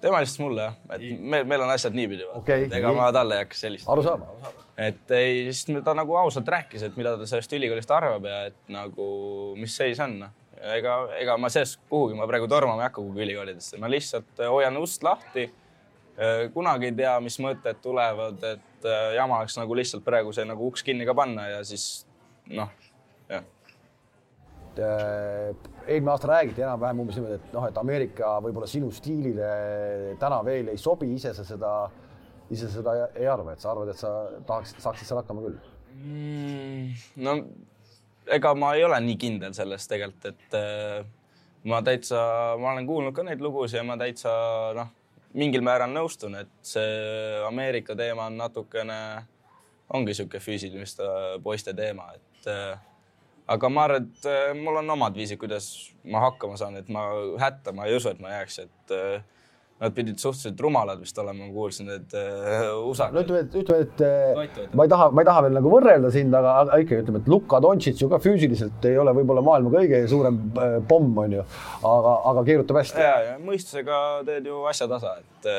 tema helistas mulle jah, et meil, meil on asjad niipidi okay,. ega nii. ma talle ei hakka helistama. arusaadav, arusaadav. et ei, siis ta nagu ausalt rääkis, et mida ta sellest ülikoolist arvab ja et nagu, mis seis on. ega, ega ma sellest kuhugi ma praegu tormama ei hakka kuhugi ülikoolidesse, ma lihtsalt hoian ust lahti. kunagi ei tea, mis mõtted tulevad, et jama oleks nagu lihtsalt praegu see nagu uks kinni ka panna ja siis noh, Äh, eelmine aasta räägiti enam-vähem umbes niimoodi, et noh, et Ameerika võib-olla sinu stiilile täna veel ei sobi, ise sa seda, ise seda ei arva, et sa arvad, et sa tahaks, saaksid seal hakkama küll mm,? no ega ma ei ole nii kindel selles tegelikult, et äh, ma täitsa, ma olen kuulnud ka neid lugusid ja ma täitsa noh, mingil määral nõustun, et see Ameerika teema on natukene, ongi niisugune füüsiliste poiste teema, et äh, aga ma arvan, et äh, mul on omad viisid, kuidas ma hakkama saan, et ma hätta ma ei usu, et ma jääks, et äh, nad pidid suhteliselt rumalad vist olema, ma kuulsin, et uh, USA. no ütleme, et ütleme, et ma ei taha, ma ei taha veel nagu võrrelda sind, aga, aga ikkagi ütleme, et Luka Doncic ju ka füüsiliselt ei ole võib-olla maailma kõige suurem äh, pomm, on ju, aga, aga keerutab hästi. ja, ja mõistusega teed ju asja tasa, et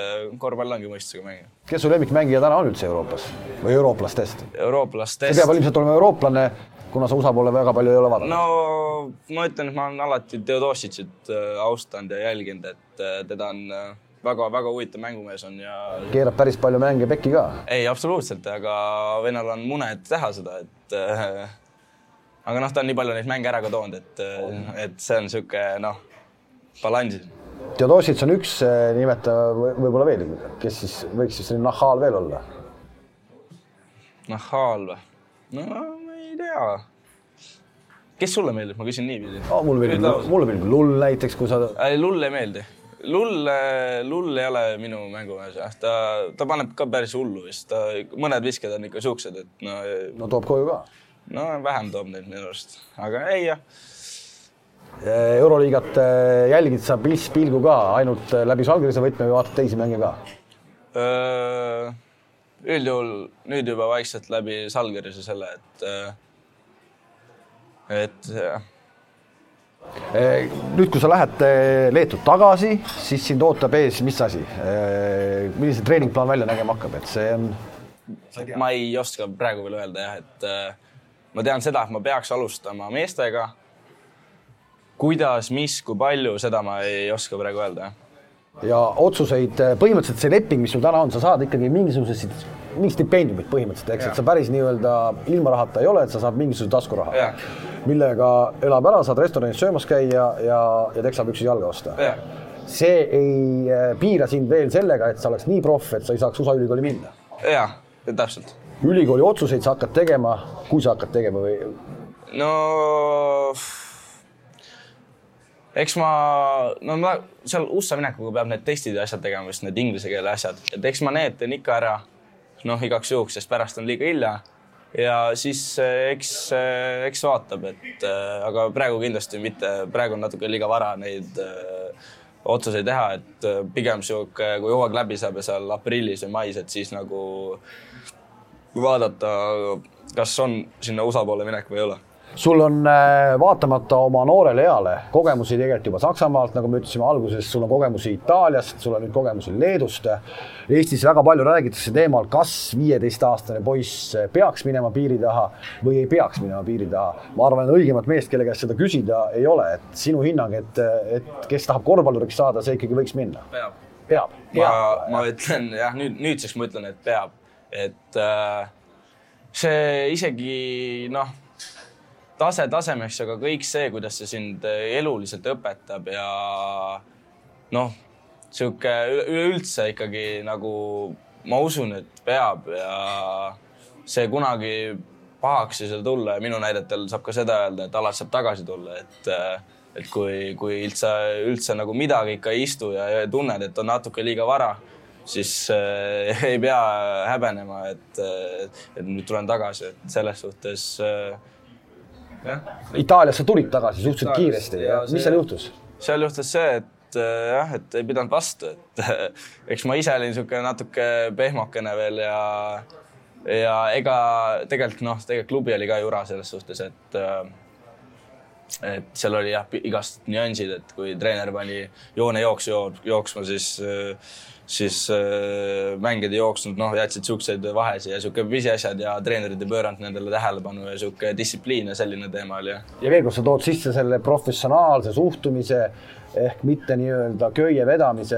korvpall ongi mõistusega mängija. kes su lemmikmängija täna on üldse Euroopas või eurooplastest? eurooplastest. sa pead ilmselt olema eurooplane kuna sa USA poole väga palju ei ole vaadanud? no ma ütlen, et ma olen alati Theodosicit austanud ja jälginud, et teda on väga-väga huvitav mängumees on ja. keerab päris palju mänge pekki ka. ei, absoluutselt, aga vennal on mune, et teha seda, et äh, aga noh, ta on nii palju neid mänge ära ka toonud, et äh,, et see on niisugune noh, balansis. Theodosic on üks, äh, nimeta võib-olla veel, kes siis võiks siis nahhaal veel olla? nahhaal või? no tea kes sulle meeldib, ma küsin niipidi oh,. mulle meeldib, mulle meeldib Lull näiteks, kui sa. Lull ei meeldi Lull, Lull ei ole minu mängumees jah, ta, ta paneb ka päris hullu vist, ta, mõned visked on ikka siuksed, et no. no toob koju ka. no vähem toob neid minu arust, aga ei jah. euroliigat eh, jälgid sa pilss pilgu ka ainult eh, läbi Žalgirise võtme või vaatad teisi mänge ka? üldjuhul nüüd juba vaikselt läbi Žalgirise selle, et, et nüüd, kui sa lähed Leetu tagasi, siis sind ootab ees, mis asi, millise treeningplaan välja nägema hakkab, et see on? ma ei oska praegu veel öelda jah, et ma tean seda, et ma peaks alustama meestega. kuidas, mis, kui palju, seda ma ei oska praegu öelda jah. Ja otsuseid, põhimõtteliselt see leping, mis sul täna on, sa saad ikkagi mingisugused, mingit stipendiumit põhimõtteliselt, eks, et sa päris nii-öelda ilma rahata ei ole, et sa saad mingisuguse taskuraha, millega elab ära, saad restoranis söömas käia ja, ja teksapüksis jalga osta. see ei äh, piira sind veel sellega, et sa oleks nii proff, et sa ei saaks USA ülikooli minna. jah, täpselt. ülikooli otsuseid sa hakkad tegema, kui sa hakkad tegema või? no eks ma, no ma seal USA minekuga peab need testid ja asjad tegema, just need inglise keele asjad, et eks ma need teen ikka ära. noh, igaks juhuks, sest pärast on liiga hilja. Ja siis eh, eks, eh, eks vaatab, et äh, aga praegu kindlasti mitte, praegu on natuke liiga vara neid äh, otsuseid teha, et pigem sihuke, kui hooaeg läbi saab ja seal aprillis või mais, et siis nagu vaadata, kas on sinna USA poole minek või ei ole sul on äh, vaatamata oma noorele eale kogemusi tegelikult juba Saksamaalt, nagu me ütlesime alguses, sul on kogemusi Itaaliast, sul on nüüd kogemusi Leedust. Eestis väga palju räägitakse teemal, kas viieteistaastane poiss peaks minema piiri taha või ei peaks minema piiri taha. ma arvan, et õigemat meest, kelle käest seda küsida ei ole, et sinu hinnang, et, et kes tahab korvpalluriks saada, see ikkagi võiks minna. peab. peab, peab.. ma, ma ütlen jah, nüüd nüüdseks ma ütlen, et peab, et äh, see isegi noh tase tasemeks, aga kõik see, kuidas see sind eluliselt õpetab ja noh, sihuke üleüldse ikkagi nagu ma usun, et peab ja see kunagi pahaks ei saa tulla ja minu näidetel saab ka seda öelda, et alati saab tagasi tulla, et et kui, kui üldse, üldse nagu midagi ikka ei istu ja, ja tunned, et on natuke liiga vara, siis äh, ei pea häbenema, et, et nüüd tulen tagasi, et selles suhtes äh, Itaaliasse tulid tagasi suhteliselt Itaalias, kiiresti mis seal juhtus? seal juhtus see, et äh, jah, et ei pidanud vastu, et eks ma ise olin niisugune natuke pehmokene veel ja ja ega tegelikult noh, tegelikult klubi oli ka jura selles suhtes, et äh, et seal oli jah, igast nüansid, et kui treener pani joonejooksu jooksma, siis äh, siis äh, mängijad ei jooksnud, noh, jätsid siukseid vahesid ja sihuke pisiasjad ja treenerid ei pööranud nendele tähelepanu ja sihuke distsipliin ja selline teema oli. ja veel kord sa tood sisse selle professionaalse suhtumise ehk mitte nii-öelda köie vedamise,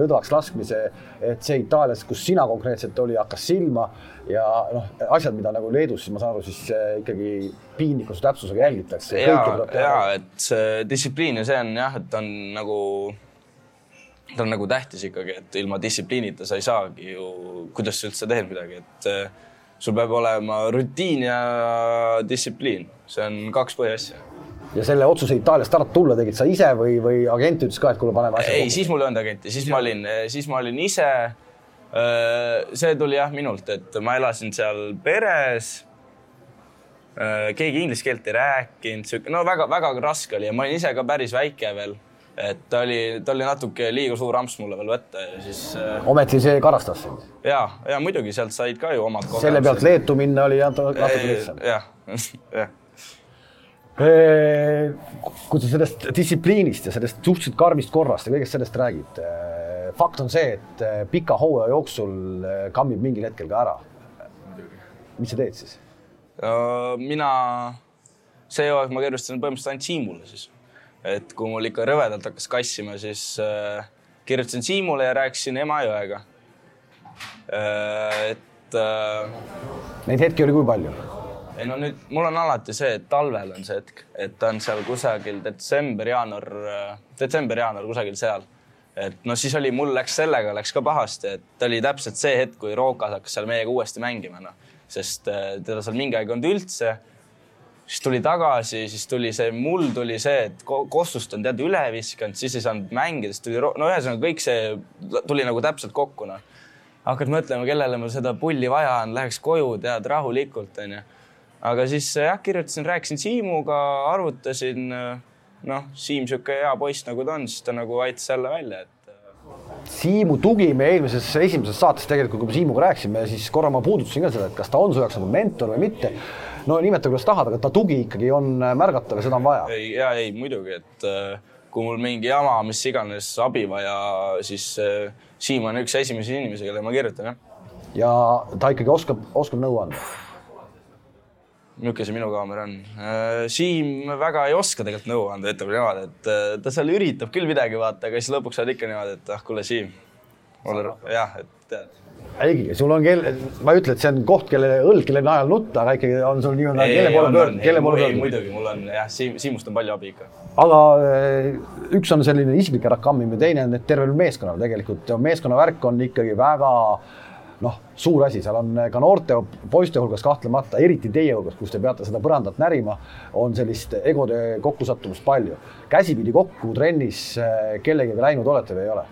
õdvaks laskmise, et see Itaalias, kus sina konkreetselt oli, hakkas silma ja noh, asjad, mida nagu Leedus, siis ma saan aru, siis ikkagi piinlikkuse täpsusega jälgitakse. ja, ja et see distsipliin ja see on jah, et on nagu ta on nagu tähtis ikkagi, et ilma distsipliinita sa ei saagi ju, kuidas sa üldse teed midagi, et eh, sul peab olema rutiin ja distsipliin, see on kaks põhiasja. ja selle otsuse Itaaliast ära tulla tegid sa ise või, või agent ütles ka, et kuule, paneme asja ei, siis mul ei olnud agenti, siis ma olin, siis ma olin ise. Eh, see tuli jah minult, et ma elasin seal peres. Eh, keegi inglise keelt ei rääkinud, sihuke no väga-väga raske oli ja ma olin ise ka päris väike veel et ta oli, ta oli natuke liiga suur amps mulle veel võtta ja siis äh.... ometi see karastas sind? ja, ja muidugi sealt said ka ju omad kogemused. selle pealt Leetu minna oli natuke lihtsam. jah, jah kui sa sellest distsipliinist ja sellest suhteliselt karmist korrast ja kõigest sellest räägid, fakt on see, et pika hooaja jooksul kammib mingil hetkel ka ära. mis sa teed siis? mina, see hooaeg ma kirjutasin põhimõtteliselt ainult Siimule siis et kui mul ikka rõvedalt hakkas kassima, siis äh, kirjutasin Siimule ja rääkisin Emajõega äh,. et äh,. Neid hetki oli kui palju? ei no nüüd mul on alati see, et talvel on see hetk, et on seal kusagil detsember, jaanuar, äh, detsember, jaanuar kusagil seal. et no siis oli, mul läks sellega läks ka pahasti, et oli täpselt see hetk, kui Rookas hakkas seal meiega uuesti mängima, noh, sest äh, teda seal mingi aeg ei olnud üldse siis tuli tagasi, siis tuli see, mul tuli see, et Kostust on tead üle viskanud, siis ei saanud mängida, siis tuli, no ühesõnaga kõik see tuli nagu täpselt kokku noh. hakkad mõtlema, kellele mul seda pulli vaja on, läheks koju, tead rahulikult onju. aga siis jah, kirjutasin, rääkisin Siimuga, arvutasin. noh, Siim sihuke hea poiss nagu ta on, siis ta nagu aitas jälle välja, et Siimu tugi me eelmises esimeses saates tegelikult, kui me Siimuga rääkisime, siis korra ma puudutasin ka seda, et kas ta on su jaoks nagu mentor või mitte no nimeta kuidas tahad, aga ta tugi ikkagi on äh, märgatav ja seda on vaja. ei, ja ei muidugi, et äh, kui mul mingi jama, mis iganes abi vaja, siis äh, Siim on üks esimesi inimesi, kellele ma kirjutan, jah. ja ta ikkagi oskab, oskab nõu anda niisugune see minu kaamera on. Siim väga ei oska tegelikult nõu anda, ütleme niimoodi, et ta seal üritab küll midagi vaata, aga siis lõpuks oled ikka niimoodi, et ah, kuule, Siim, jah, et tead ikkagi, sul on kelle, ma ei ütle, et see on koht, kelle õlg, kelle najal nutta, aga ikkagi on sul nii-öelda, kelle poole pöörd, kelle poole pöörd. muidugi, mul on jah, Siim, Siimust on palju abi ikka. aga eh, üks on selline isiklik ära kammimine, teine on, et tervel meeskonnal tegelikult meeskonna värk on ikkagi väga noh, suur asi, seal on ka noorte poiste hulgas kahtlemata, eriti teie hulgas, kus te peate seda põrandat närima, on sellist egode kokkusattumust palju. käsipidi kokku trennis eh, kellegagi läinud olete või ei ole?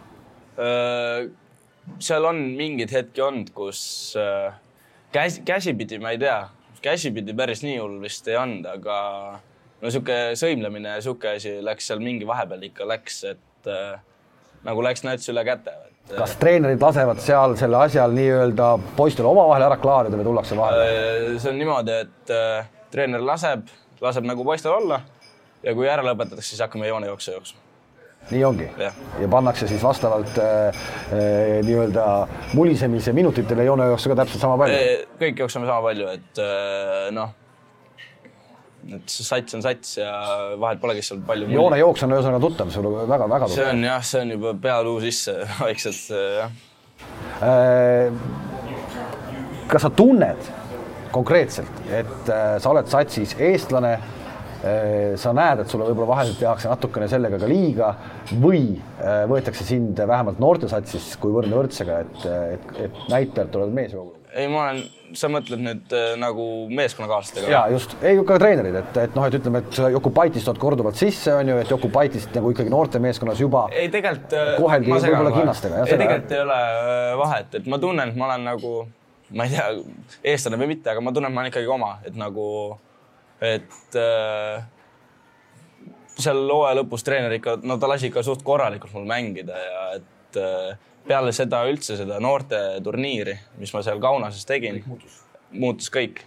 Seal on mingeid hetki olnud, kus äh, käsi, käsipidi, ma ei tea, käsipidi päris nii hull vist ei olnud, aga no sihuke sõimlemine ja sihuke asi läks seal mingi vahepeal ikka läks, et äh, nagu läks nats üle käte. Äh, kas treenerid lasevad seal selle asjal nii-öelda poistel omavahel ära klaarida või tullakse vahele? Äh, see on niimoodi, et äh, treener laseb, laseb nagu poistel olla ja kui ära lõpetatakse, siis hakkame joonejooksu jooksma nii ongi ja, ja pannakse siis vastavalt äh, äh, nii-öelda mulisemise minutitele joonejooksu ka täpselt sama palju? kõik jookseme sama palju, et äh, noh, et see sats on sats ja vahet polegi seal palju. joonejooks on ühesõnaga tuttav sulle väga-väga see on jah, see on juba pealuu sisse vaikselt jah äh,. kas sa tunned konkreetselt, et äh, sa oled satsis eestlane Äh, sa näed, et sulle võib-olla vahel tehakse natukene sellega ka liiga või äh, võetakse sind vähemalt noortesatsis kui võrdne võrdsega, et, et, et näitajalt oled meesjoogu? ei, ma olen, sa mõtled nüüd äh, nagu meeskonnakaaslastega? ja just, ei ka treenerid, et, et noh, et ütleme, et Jokupaitist tood korduvalt sisse, on ju, et Jokupaitist nagu ikkagi noortemeeskonnas juba ei tegelikult koheldi võib-olla kinnastega. ei, tegelikult ei ole vahet, et ma tunnen, et ma olen nagu, ma ei tea, eestlane või mitte, aga ma tunnen, et ma olen ikkagi oma, et nagu et äh, seal hooaja lõpus treener ikka, no ta lasi ikka suht korralikult mul mängida ja et äh, peale seda üldse seda noorteturniiri, mis ma seal Kaunases tegin, muutus kõik.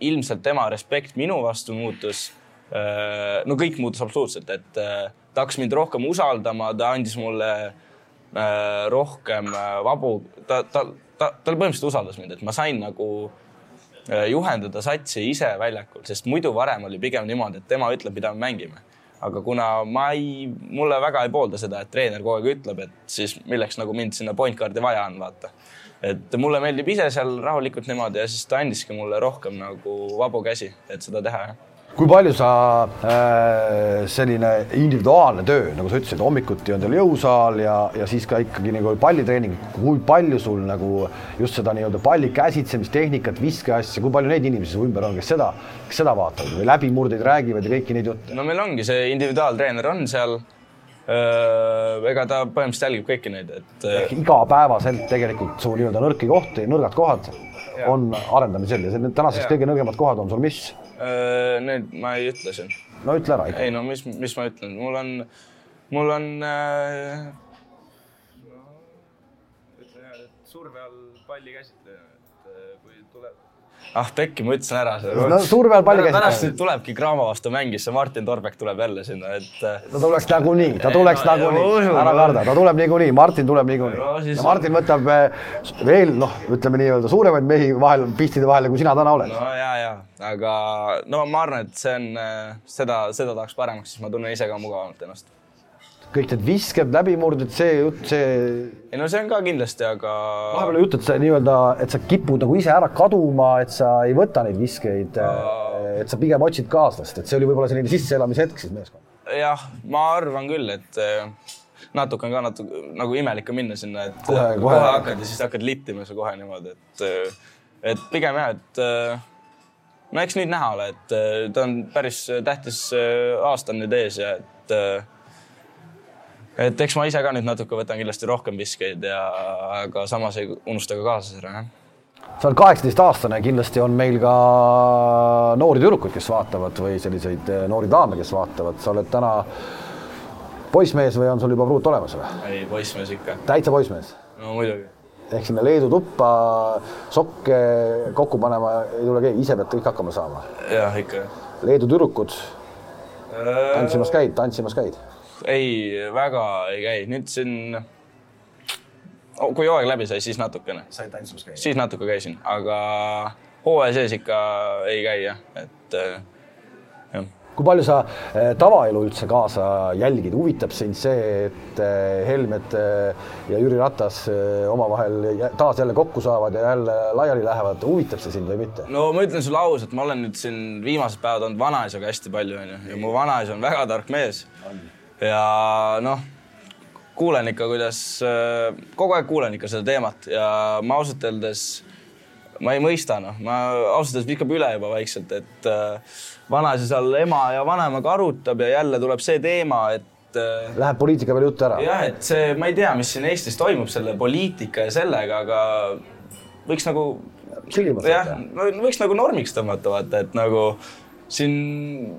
ilmselt tema respekt minu vastu muutus äh,. no kõik muutus absoluutselt, et äh, ta hakkas mind rohkem usaldama, ta andis mulle äh, rohkem äh, vabu, ta, ta, ta, ta põhimõtteliselt usaldas mind, et ma sain nagu Äh, juhendada satsi ise väljakul, sest muidu varem oli pigem niimoodi, et tema ütleb, mida me mängime. aga kuna ma ei, mulle väga ei poolda seda, et treener kogu aeg ütleb, et siis milleks nagu mind sinna point guard'i vaja on, vaata. et mulle meeldib ise seal rahulikult niimoodi ja siis ta andiski mulle rohkem nagu vabu käsi, et seda teha, jah kui palju sa äh, selline individuaalne töö, nagu sa ütlesid, hommikuti on teil jõusaal ja, ja siis ka ikkagi nagu pallitreening, kui palju sul nagu just seda nii-öelda palli käsitsemistehnikat, viskeasja, kui palju neid inimesi su ümber on, kes seda, kes seda vaatavad või läbimurdeid räägivad ja kõiki neid jutte? no meil ongi see individuaaltreener on seal ega ta põhimõtteliselt jälgib kõiki neid, et. igapäevaselt tegelikult su nii-öelda nõrki kohti, nõrgad kohad. On arendamisel ja need tänaseks kõige nõrgemad kohad on sul mis? Need ma ei ütle siin. no ütle ära ikka. ei no mis, mis ma ütlen, mul on mul on äh, surve all palli käsitleja, et äh, kui tuleb ah pekki, ma ütlesin ära selle. no surve all palli käsitleja. pärast tulebki Graamo vastu mängis, see Martin Torbek tuleb jälle sinna, et. Äh, ta tuleks nagunii, ta tuleks no, nagunii, ära karda, ta tuleb niikuinii, Martin tuleb niikuinii no,. Siis... ja Martin võtab veel noh, ütleme nii-öelda suuremaid mehi vahel, pistide vahele, kui sina täna oled. no ja, ja, aga no ma arvan, et see on seda, seda tahaks paremaks, siis ma tunnen ise ka mugavamalt ennast kõik need visked, läbimurded, see jutt, see. ei no see on ka kindlasti, aga. vahepeal jutt, et sa nii-öelda, et sa kipud nagu ise ära kaduma, et sa ei võta neid viskeid uh.... et sa pigem otsid kaaslast, et see oli võib-olla selline sisseelamishetk siis meeskonda. jah, ma arvan küll, et äh, natuke on ka natuke nagu imelik on minna sinna, et kohe, kohe. kohe hakkad ja siis hakkad littima sa kohe niimoodi, et, äh, et pigem jah, et no eks nüüd näha ole, et ta on päris tähtis aasta on nüüd ees ja et et eks ma ise ka nüüd natuke võtan kindlasti rohkem viskeid ja, aga samas ei unusta ka kaaslased ära, jah. sa oled kaheksateistaastane, kindlasti on meil ka noori tüdrukuid, kes vaatavad või selliseid eh, noori daame, kes vaatavad, sa oled täna poissmees või on sul juba pruut olemas või? ei, poissmees ikka. täitsa poissmees? no muidugi. ehk sinna Leedu tuppa sokke kokku panema ei tule keegi, ise pead kõik hakkama saama? jah, ikka. Leedu tüdrukud äh... tantsimas käid, tantsimas käid? Ei, väga ei käi, nüüd siin oh,, kui hooaeg läbi sai, siis natukene. said tantsimas käia? siis natuke käisin, aga hooaja sees ikka ei käi jah, et äh, jah. Kui palju sa äh, tavaelu üldse kaasa jälgid, huvitab sind see, et äh, Helmed ja Jüri Ratas omavahel taas jälle kokku saavad ja jälle laiali lähevad, huvitab see sind või mitte? no ma ütlen sulle ausalt, ma olen nüüd siin viimased päevad olnud vanaisaga hästi palju onju. Ja mu vanaisa on väga tark mees ja noh, kuulen ikka, kuidas, äh, kogu aeg kuulen ikka seda teemat ja ma ausalt öeldes, ma ei mõista, noh, ma ausalt öeldes viskab üle juba vaikselt, et äh, vanaisa seal ema ja vanemaga arutab ja jälle tuleb see teema, et äh, Läheb poliitika peale jutt ära? jah, et see, ma ei tea, mis siin Eestis toimub selle poliitika ja sellega, aga võiks nagu. jah, võiks nagu normiks tõmmata, vaata, et nagu siin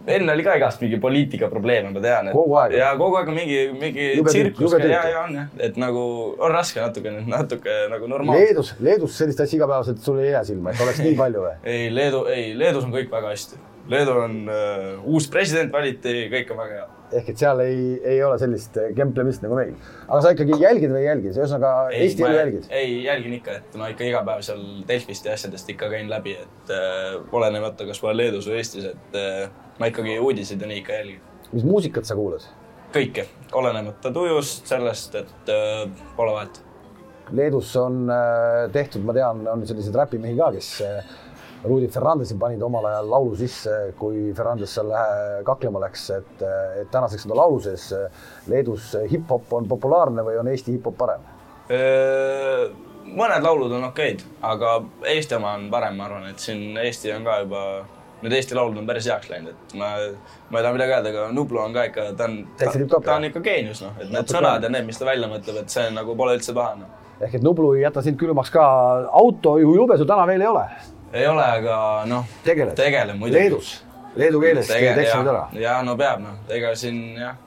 enne oli ka igast mingi poliitikaprobleeme, ma tean. kogu aeg. ja kogu aeg on mingi, mingi tsirkus ja, ja on jah, et nagu on raske natuke, natuke nagu normaalselt. Leedus, Leedus sellist asja igapäevaselt sul ei jää silma, et oleks nii palju või? ei, Leedu, ei, Leedus on kõik väga hästi. Leedu on uh,, uus president valiti, kõik on väga hea ehk et seal ei, ei ole sellist kemplemist nagu meil. aga sa ikkagi jälgid või ei jälgi, ühesõnaga Eesti elu jälgid? ei, jälgin ikka, et ma ikka iga päev seal Delfist ja asjadest ikka käin läbi, et äh, olenemata, kas ma olen Leedus või Eestis, et äh, ma ikkagi uudiseid ja nii ikka jälgin. mis muusikat sa kuulad? kõike, olenemata tujust, sellest, et äh, pole vahet. Leedus on äh, tehtud, ma tean, on selliseid räpimehi ka, kes äh, Rudi Ferrandesi panid omal ajal laulu sisse, kui Ferrandes seal kaklema läks, et, et tänaseks on ta laulu sees. Leedus hip-hop on populaarne või on Eesti hip-hop parem? mõned laulud on okeid, aga Eesti oma on parem, ma arvan, et siin Eesti on ka juba, need Eesti laulud on päris heaks läinud, et ma, ma ei taha midagi öelda, aga Nublu on ka ikka, ta on, ta, ta on ikka geenius, noh, et need sõnad ja need, mis ta välja mõtleb, et see nagu pole üldse paha no.. ehk et Nublu ei jäta sind külmaks ka, autojuhiluba sul täna veel ei ole ei ole, aga noh, tegelen muidugi. Leedus, leedu keeles teed eksamid ära? ja no peab noh, ega siin jah.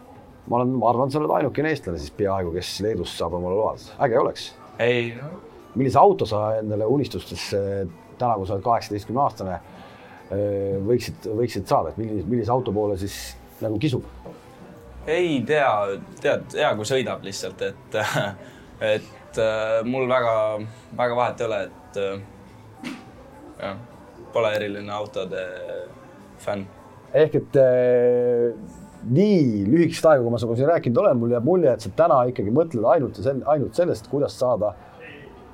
ma olen, ma arvan, sa oled ainukene eestlane siis peaaegu, kes Leedus saab omale load, äge oleks. ei no. millise auto sa endale unistustes täna, kui sa oled kaheksateistkümne aastane, võiksid, võiksid saada, et millise, millise auto poole siis nagu kisub? ei tea, tead, hea kui sõidab lihtsalt, et, et mul väga, väga vahet ei ole, et jah, pole eriline autode fänn. ehk et äh, nii lühikest aega, kui ma sinuga siin rääkinud olen, mul jääb mulje, et sa täna ikkagi mõtled ainult ja sel-, ainult sellest, kuidas saada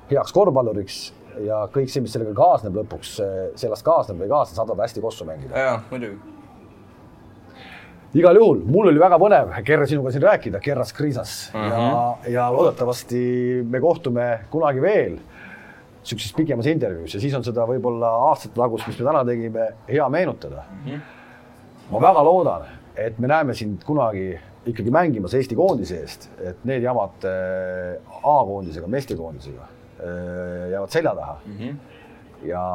heaks korvpalluriks ja kõik see, mis sellega kaasneb lõpuks, sellest kaasneb või ei kaasne, saadab hästi kossu mängida. jaa, muidugi. igal juhul, mul oli väga põnev, Kerre, sinuga siin rääkida, Kerras Kriisas uh -huh. ja, ja loodetavasti me kohtume kunagi veel niisuguses pikemas intervjuus ja siis on seda võib-olla aastate tagust, mis me täna tegime, hea meenutada mm. -hmm. ma väga loodan, et me näeme sind kunagi ikkagi mängimas Eesti koondise eest, et need jamad äh, A-koondisega, meestekoondisega äh, jäävad selja taha mm. -hmm. ja,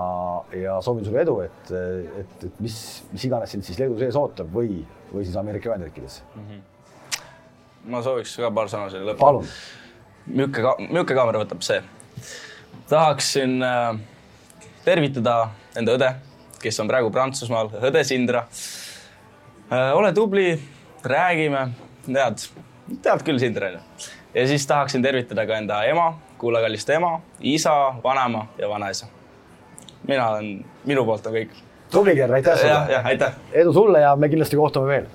ja soovin sulle edu, et, et, et mis, mis iganes sind siis Leedu sees ootab või, või siis Ameerika Ühendriikides mm. -hmm ma sooviks ka paar sõna selle lõppu. palun. ka-, milline kaamera võtab see? Tahaksin äh, tervitada enda õde, kes on praegu Prantsusmaal, õde Sindra äh,. ole tubli, räägime, tead, tead küll Sindra onju. ja siis tahaksin tervitada ka enda ema, Kulla Kalliste ema, isa, vanaema ja vanaisa. mina olen, minu poolt on kõik. tubli, Gerr, aitäh sulle. aitäh. edu sulle ja me kindlasti kohtume veel